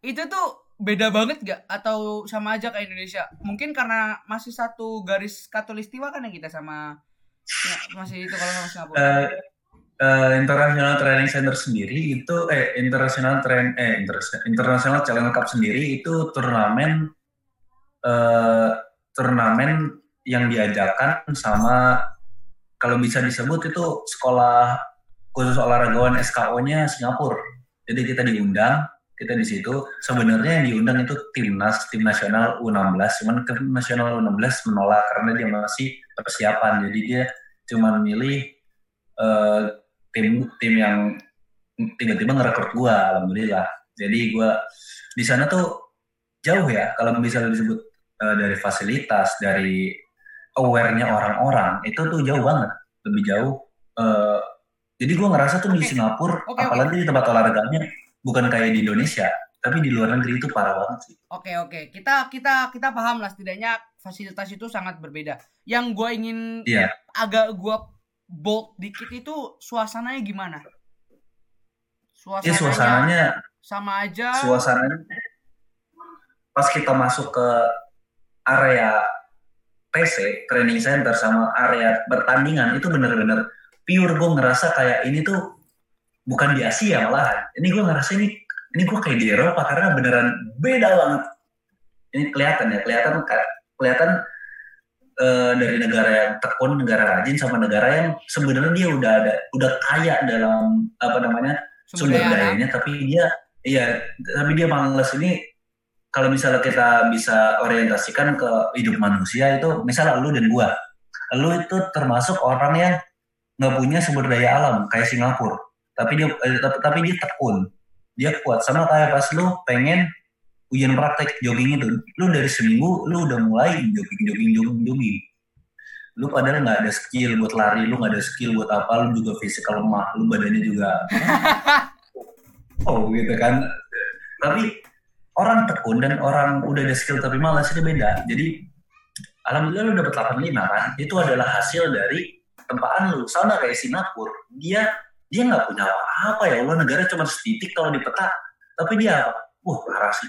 itu tuh beda banget gak atau sama aja kayak Indonesia? Mungkin karena masih satu garis katulistiwa kan ya kita sama ya, masih itu kalau sama Singapura? Eh, eh, International Training Center sendiri itu eh International Train eh Inter- International Challenge Cup sendiri itu turnamen eh turnamen yang diadakan sama kalau bisa disebut itu sekolah khusus olahragawan SKO-nya Singapura. Jadi kita diundang, kita di situ sebenarnya yang diundang itu timnas tim nasional U16, cuman tim nasional U16 menolak karena dia masih persiapan. Jadi dia cuma milih eh, tim tim yang tiba-tiba ngerekrut gua alhamdulillah jadi gua di sana tuh jauh ya kalau bisa disebut eh, dari fasilitas dari aware-nya orang-orang itu tuh jauh banget lebih jauh Eh, jadi gua ngerasa tuh di Oke. Singapura oke. apalagi di tempat olahraganya bukan kayak di Indonesia tapi di luar negeri itu parah banget sih Oke oke, kita kita kita paham lah setidaknya fasilitas itu sangat berbeda. Yang gue ingin Iya. agak gue bold dikit itu suasananya gimana? Suasananya, ya suasananya sama aja. suasananya pas kita masuk ke area PC training center sama area pertandingan itu bener-bener pure gue ngerasa kayak ini tuh bukan di Asia malahan. Ini gue ngerasa ini ini gue kayak di Eropa karena beneran beda banget. Ini kelihatan ya kelihatan kelihatan eh, dari negara yang tekun negara rajin sama negara yang sebenarnya dia udah ada udah kaya dalam apa namanya sumber dayanya tapi dia iya tapi dia males. Ini kalau misalnya kita bisa orientasikan ke hidup manusia itu misalnya lu dan gua. Lu itu termasuk orang yang nggak punya sumber daya alam kayak Singapura. Tapi dia eh, tapi, tapi dia tekun. Dia kuat. Sama kayak pas lu pengen ujian praktek jogging itu. Lu dari seminggu lu udah mulai jogging jogging jogging jogging. Lu padahal nggak ada skill buat lari lu nggak ada skill buat apa lu juga fisikal lemah lu badannya juga. Oh gitu kan. Tapi orang tekun dan orang udah ada skill tapi malas itu beda. Jadi alhamdulillah lu dapat 85 kan itu adalah hasil dari tempaan lu. Sama kayak Singapura. Dia dia nggak punya apa-apa ya. Allah negara cuma setitik kalau di peta. Tapi dia wah parah sih.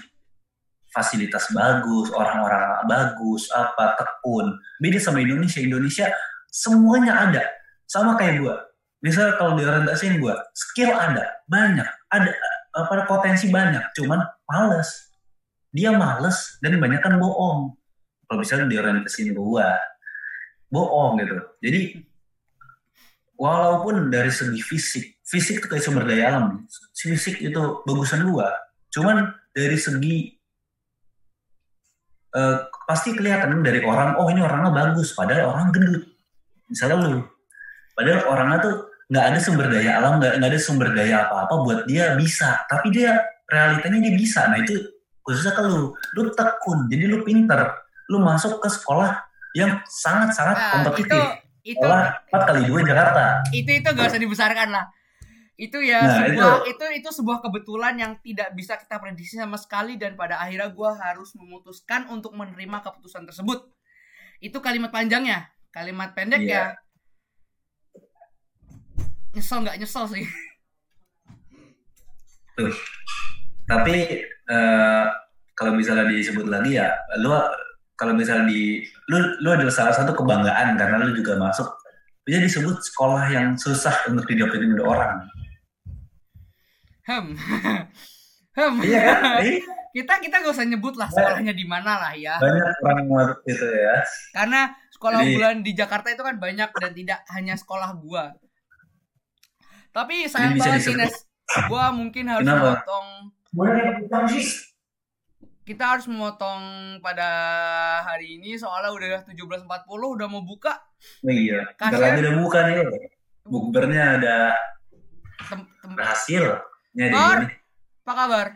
Fasilitas bagus orang-orang bagus apa tekun. Beda sama Indonesia. Indonesia semuanya ada. Sama kayak gua. Misalnya kalau diorientasiin gua skill ada. Banyak. Ada apa potensi banyak. Cuman males. Dia males dan banyak kan bohong. Kalau misalnya diorientasiin gua bohong gitu. Jadi walaupun dari segi fisik fisik itu kayak sumber daya alam. Fisik itu bagusan gua. Cuman dari segi eh, pasti kelihatan dari orang oh ini orangnya bagus padahal orang gendut. Misalnya lu. Padahal orangnya tuh nggak ada sumber daya alam nggak ada sumber daya apa apa buat dia bisa. Tapi dia realitanya dia bisa nah itu khususnya ke lu lu tekun jadi lu pinter lu masuk ke sekolah yang sangat sangat Nah, kompetitif itu itu sekolah 4 kali dua Jakarta itu itu gak usah dibesarkan lah. Itu ya Nah, sebuah itu. itu sebuah kebetulan yang tidak bisa kita prediksi sama sekali dan pada akhirnya gue harus memutuskan untuk menerima keputusan tersebut. Itu kalimat panjangnya, kalimat pendek Iya. ya. Nyesel nggak nyesel sih. Tuh. Tapi eh, kalau misalnya disebut lagi ya, lu kalau misalnya di lu lu adalah salah satu kebanggaan karena lu juga masuk dia disebut sekolah yang susah untuk didapetin oleh orang. Hem. Hem. Iya kan? Iya. kita kita gak usah nyebut lah sekolahnya di mana lah ya. Banyak orang masuk itu ya. Karena sekolah Jadi- unggulan di Jakarta itu kan banyak dan tidak hanya sekolah gua. Tapi sayang bisa banget sih Nes. Gua mungkin harus Kenapa? Memotong kita harus memotong pada hari ini soalnya udah 17.40 udah mau buka Oh, iya. Lagi udah buka nih. Bukbernya ada tem- tem- Bar. sini. apa kabar?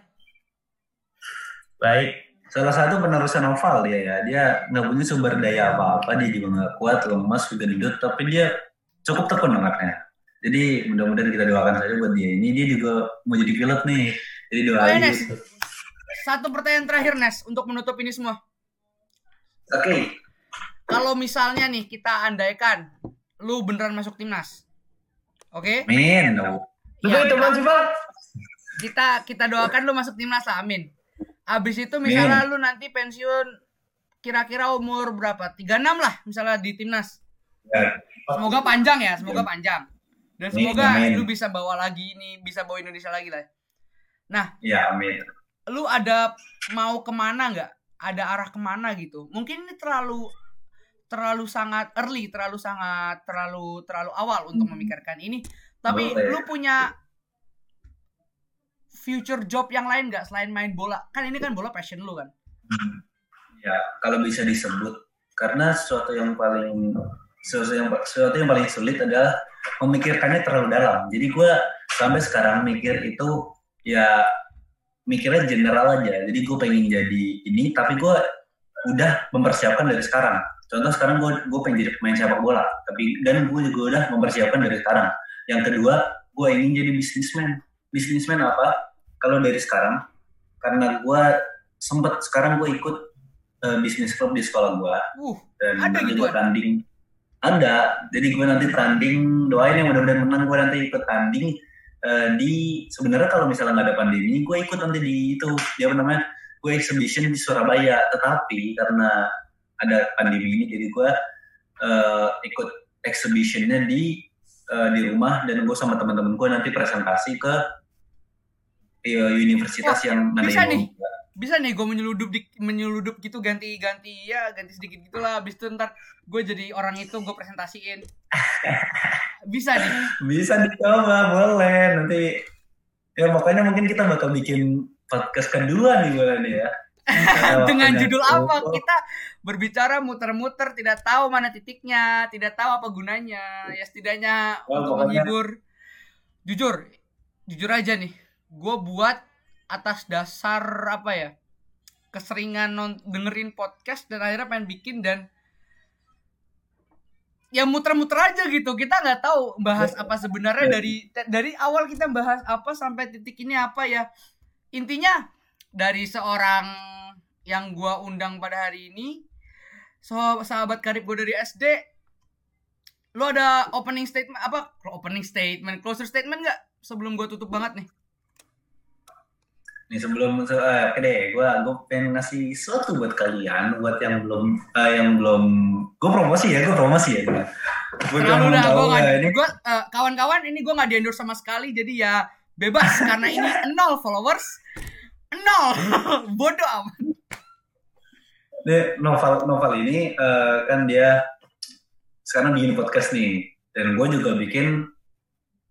Baik. Salah satu penerusan novel dia ya. Dia nggak punya sumber daya apa-apa. Dia juga nggak kuat, lemas, juga gendut. Tapi dia cukup tekun anaknya. Jadi mudah-mudahan kita doakan saja buat dia. Ini dia juga mau jadi pilot nih. Jadi doain. ya, Nes. Satu pertanyaan terakhir Nes untuk menutup ini semua. Oke. Kalau misalnya nih kita andaikan lu beneran masuk timnas. Oke? Min. Ya, kita, kita kita doakan lu masuk timnas lah, amin. abis itu misalnya lu nanti pensiun kira-kira umur berapa 36 lah misalnya di timnas Ya. semoga panjang ya semoga panjang dan Amin, semoga amin. lu bisa bawa lagi ini bisa bawa Indonesia lagi lah nah Ya, amin. lu ada mau ke mana nggak? Ada arah ke mana gitu? Mungkin ini terlalu terlalu sangat early terlalu sangat terlalu terlalu awal untuk memikirkan ini. Tapi Boleh. lu punya future job yang lain nggak selain main bola? Kan ini kan bola passion lu kan? Ya, kalau bisa disebut karena sesuatu yang paling sesuatu yang sesuatu yang paling sulit adalah memikirkannya terlalu dalam. Jadi gue sampai sekarang mikir itu ya mikirnya general aja. Jadi gue pengen jadi ini, tapi gue udah mempersiapkan dari sekarang. Contoh sekarang gue gue pengen jadi pemain sepak bola, tapi dan gue juga udah mempersiapkan dari sekarang. Yang kedua, gue ingin jadi bisnismen. Bisnismen apa? Kalau dari sekarang, karena gue sempet sekarang gue ikut eh, bisnis klub di sekolah gue uh dan Ada nanti gitu gue kan? tanding ada jadi gue nanti tanding doain yang mudah-mudahan menang gue nanti ikut tanding eh, di sebenarnya kalau misalnya nggak ada pandemi gue ikut nanti di itu dia apa namanya gue exhibition di Surabaya tetapi karena ada pandemi ini jadi gue eh, ikut exhibitionnya di eh, di rumah dan gue sama teman-teman gue nanti presentasi ke eh, universitas Wah, yang nanti bisa nih. buka. Bisa nih gue menyeludup di menyeludup gitu ganti ganti ya ganti sedikit gitulah abis itu ntar gue jadi orang itu gue presentasiin. Bisa nih. Bisa dicoba, boleh. Nanti ya pokoknya mungkin kita bakal bikin podcast kedua nih boleh nih ya. Dengan judul apa? kita berbicara muter-muter tidak tahu mana titiknya tidak tahu apa gunanya. Ya setidaknya Ya, untuk pokoknya- menghibur. Jujur jujur aja nih. Gue buat atas dasar apa ya keseringan non- dengerin podcast dan akhirnya pengen bikin dan ya muter-muter aja gitu. Kita nggak tahu bahas apa sebenarnya Ya. dari dari awal kita bahas apa sampai titik ini apa ya. Intinya dari seorang yang gua undang pada hari ini so, sahabat karib gue dari SD lu ada opening statement apa opening statement closure statement nggak? Sebelum gua tutup banget nih Nih sebelum se- oke deh, gue gue pengen ngasih sesuatu buat kalian, buat yang belum eh, yang belum gue promosi ya, gue promosi ya. Gua. Buat yang Terlalu belum dah tahu gua ya, nggak ini gua eh, kawan-kawan ini gua nggak di endorse sama sekali jadi ya bebas karena ini nol followers nol bodoh amat Nih, novel novel ini eh, kan dia sekarang bikin podcast nih dan gue juga bikin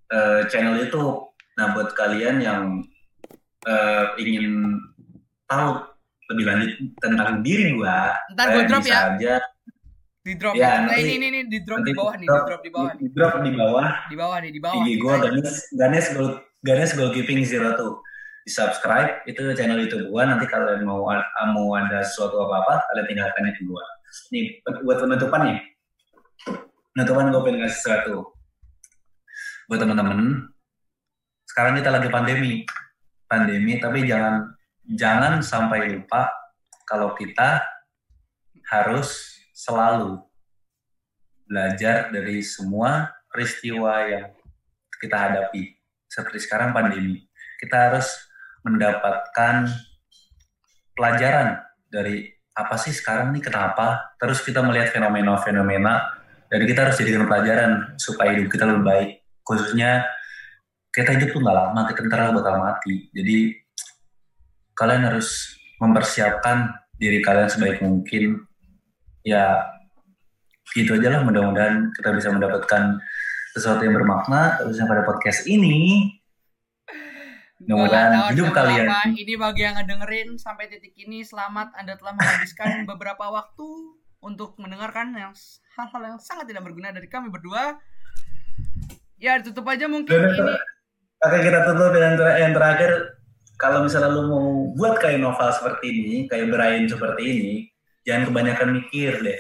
eh, channel YouTube. Nah buat kalian yang eh, ingin tahu lebih lanjut tentang diri gue, ntar gua drop bisa ya. aja. Di drop. Ya, nah, nanti- ini ini ini di drop di bawah nih di drop- drop di bawah di drop di bawah. Di bawah nih di bawah. IG gue Ganes Ganes Gold Ganes Goalkeeping Zero Two. Di subscribe itu channel YouTube gue nanti kalian mau mau ada sesuatu apa apa kalian tinggal tanya ke gue nih buat penutupan nih. Penutupan gue pengen ngasih sesuatu buat teman-teman sekarang kita lagi pandemi pandemi tapi jangan jangan sampai lupa kalau kita harus selalu belajar dari semua peristiwa yang kita hadapi. Seperti sekarang pandemi kita harus mendapatkan pelajaran dari apa sih sekarang nih kenapa? Terus kita melihat fenomena-fenomena dan kita harus jadikan pelajaran supaya hidup kita lebih baik khususnya kita hidup tuh nggak lama kita ntar bakal mati jadi kalian harus mempersiapkan diri kalian sebaik mungkin ya gitu aja lah mudah-mudahan kita bisa mendapatkan sesuatu yang bermakna terusnya pada podcast ini Mudah-mudahan nggak tahu hidup kalian. apa. Ini bagi yang ngedengerin sampai titik ini selamat Anda telah menghabiskan beberapa waktu untuk mendengarkan yang hal-hal yang sangat tidak berguna dari kami berdua. Ya ditutup aja mungkin ini. Oke kita tutup dengan ter- yang terakhir kalau misalnya lu mau buat kayak novel seperti ini kayak Brian seperti ini jangan kebanyakan mikir deh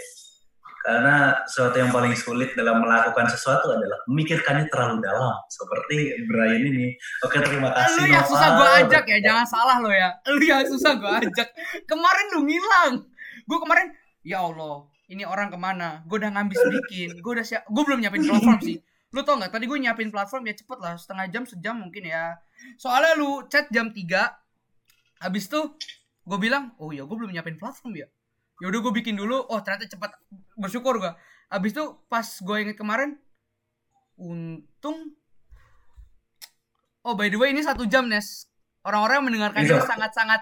karena sesuatu yang paling sulit dalam melakukan sesuatu adalah memikirkannya terlalu dalam seperti Brian ini oke terima kasih Lu yang Noval. susah gue ajak ya, jangan salah lo ya. Lu yang susah gue ajak. Kemarin lu ngilang. Gue kemarin, ya Allah, ini orang ke mana? Gue udah ngambis bikin. Gue udah siap. Gue belum nyiapin platform sih. Lu tau gak? Tadi gue nyiapin platform ya cepet lah, setengah jam, sejam mungkin ya. Soalnya lu chat jam 3 Habis tuh gue bilang oh ya gue belum nyiapin platform ya ya udah gue bikin dulu oh ternyata cepat bersyukur gue abis itu pas gue inget kemarin untung oh by the way ini satu jam Nes orang-orang yang mendengarkan Iya. ini sangat-sangat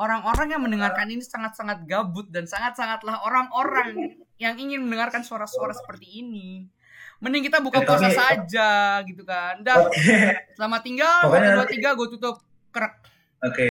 orang-orang yang mendengarkan ini sangat-sangat gabut dan sangat-sangatlah orang-orang yang ingin mendengarkan suara-suara seperti ini mending kita buka Eh, puasa saja gitu kan dah Oke. selamat tinggal satu dua tiga gue tutup kerak Oke.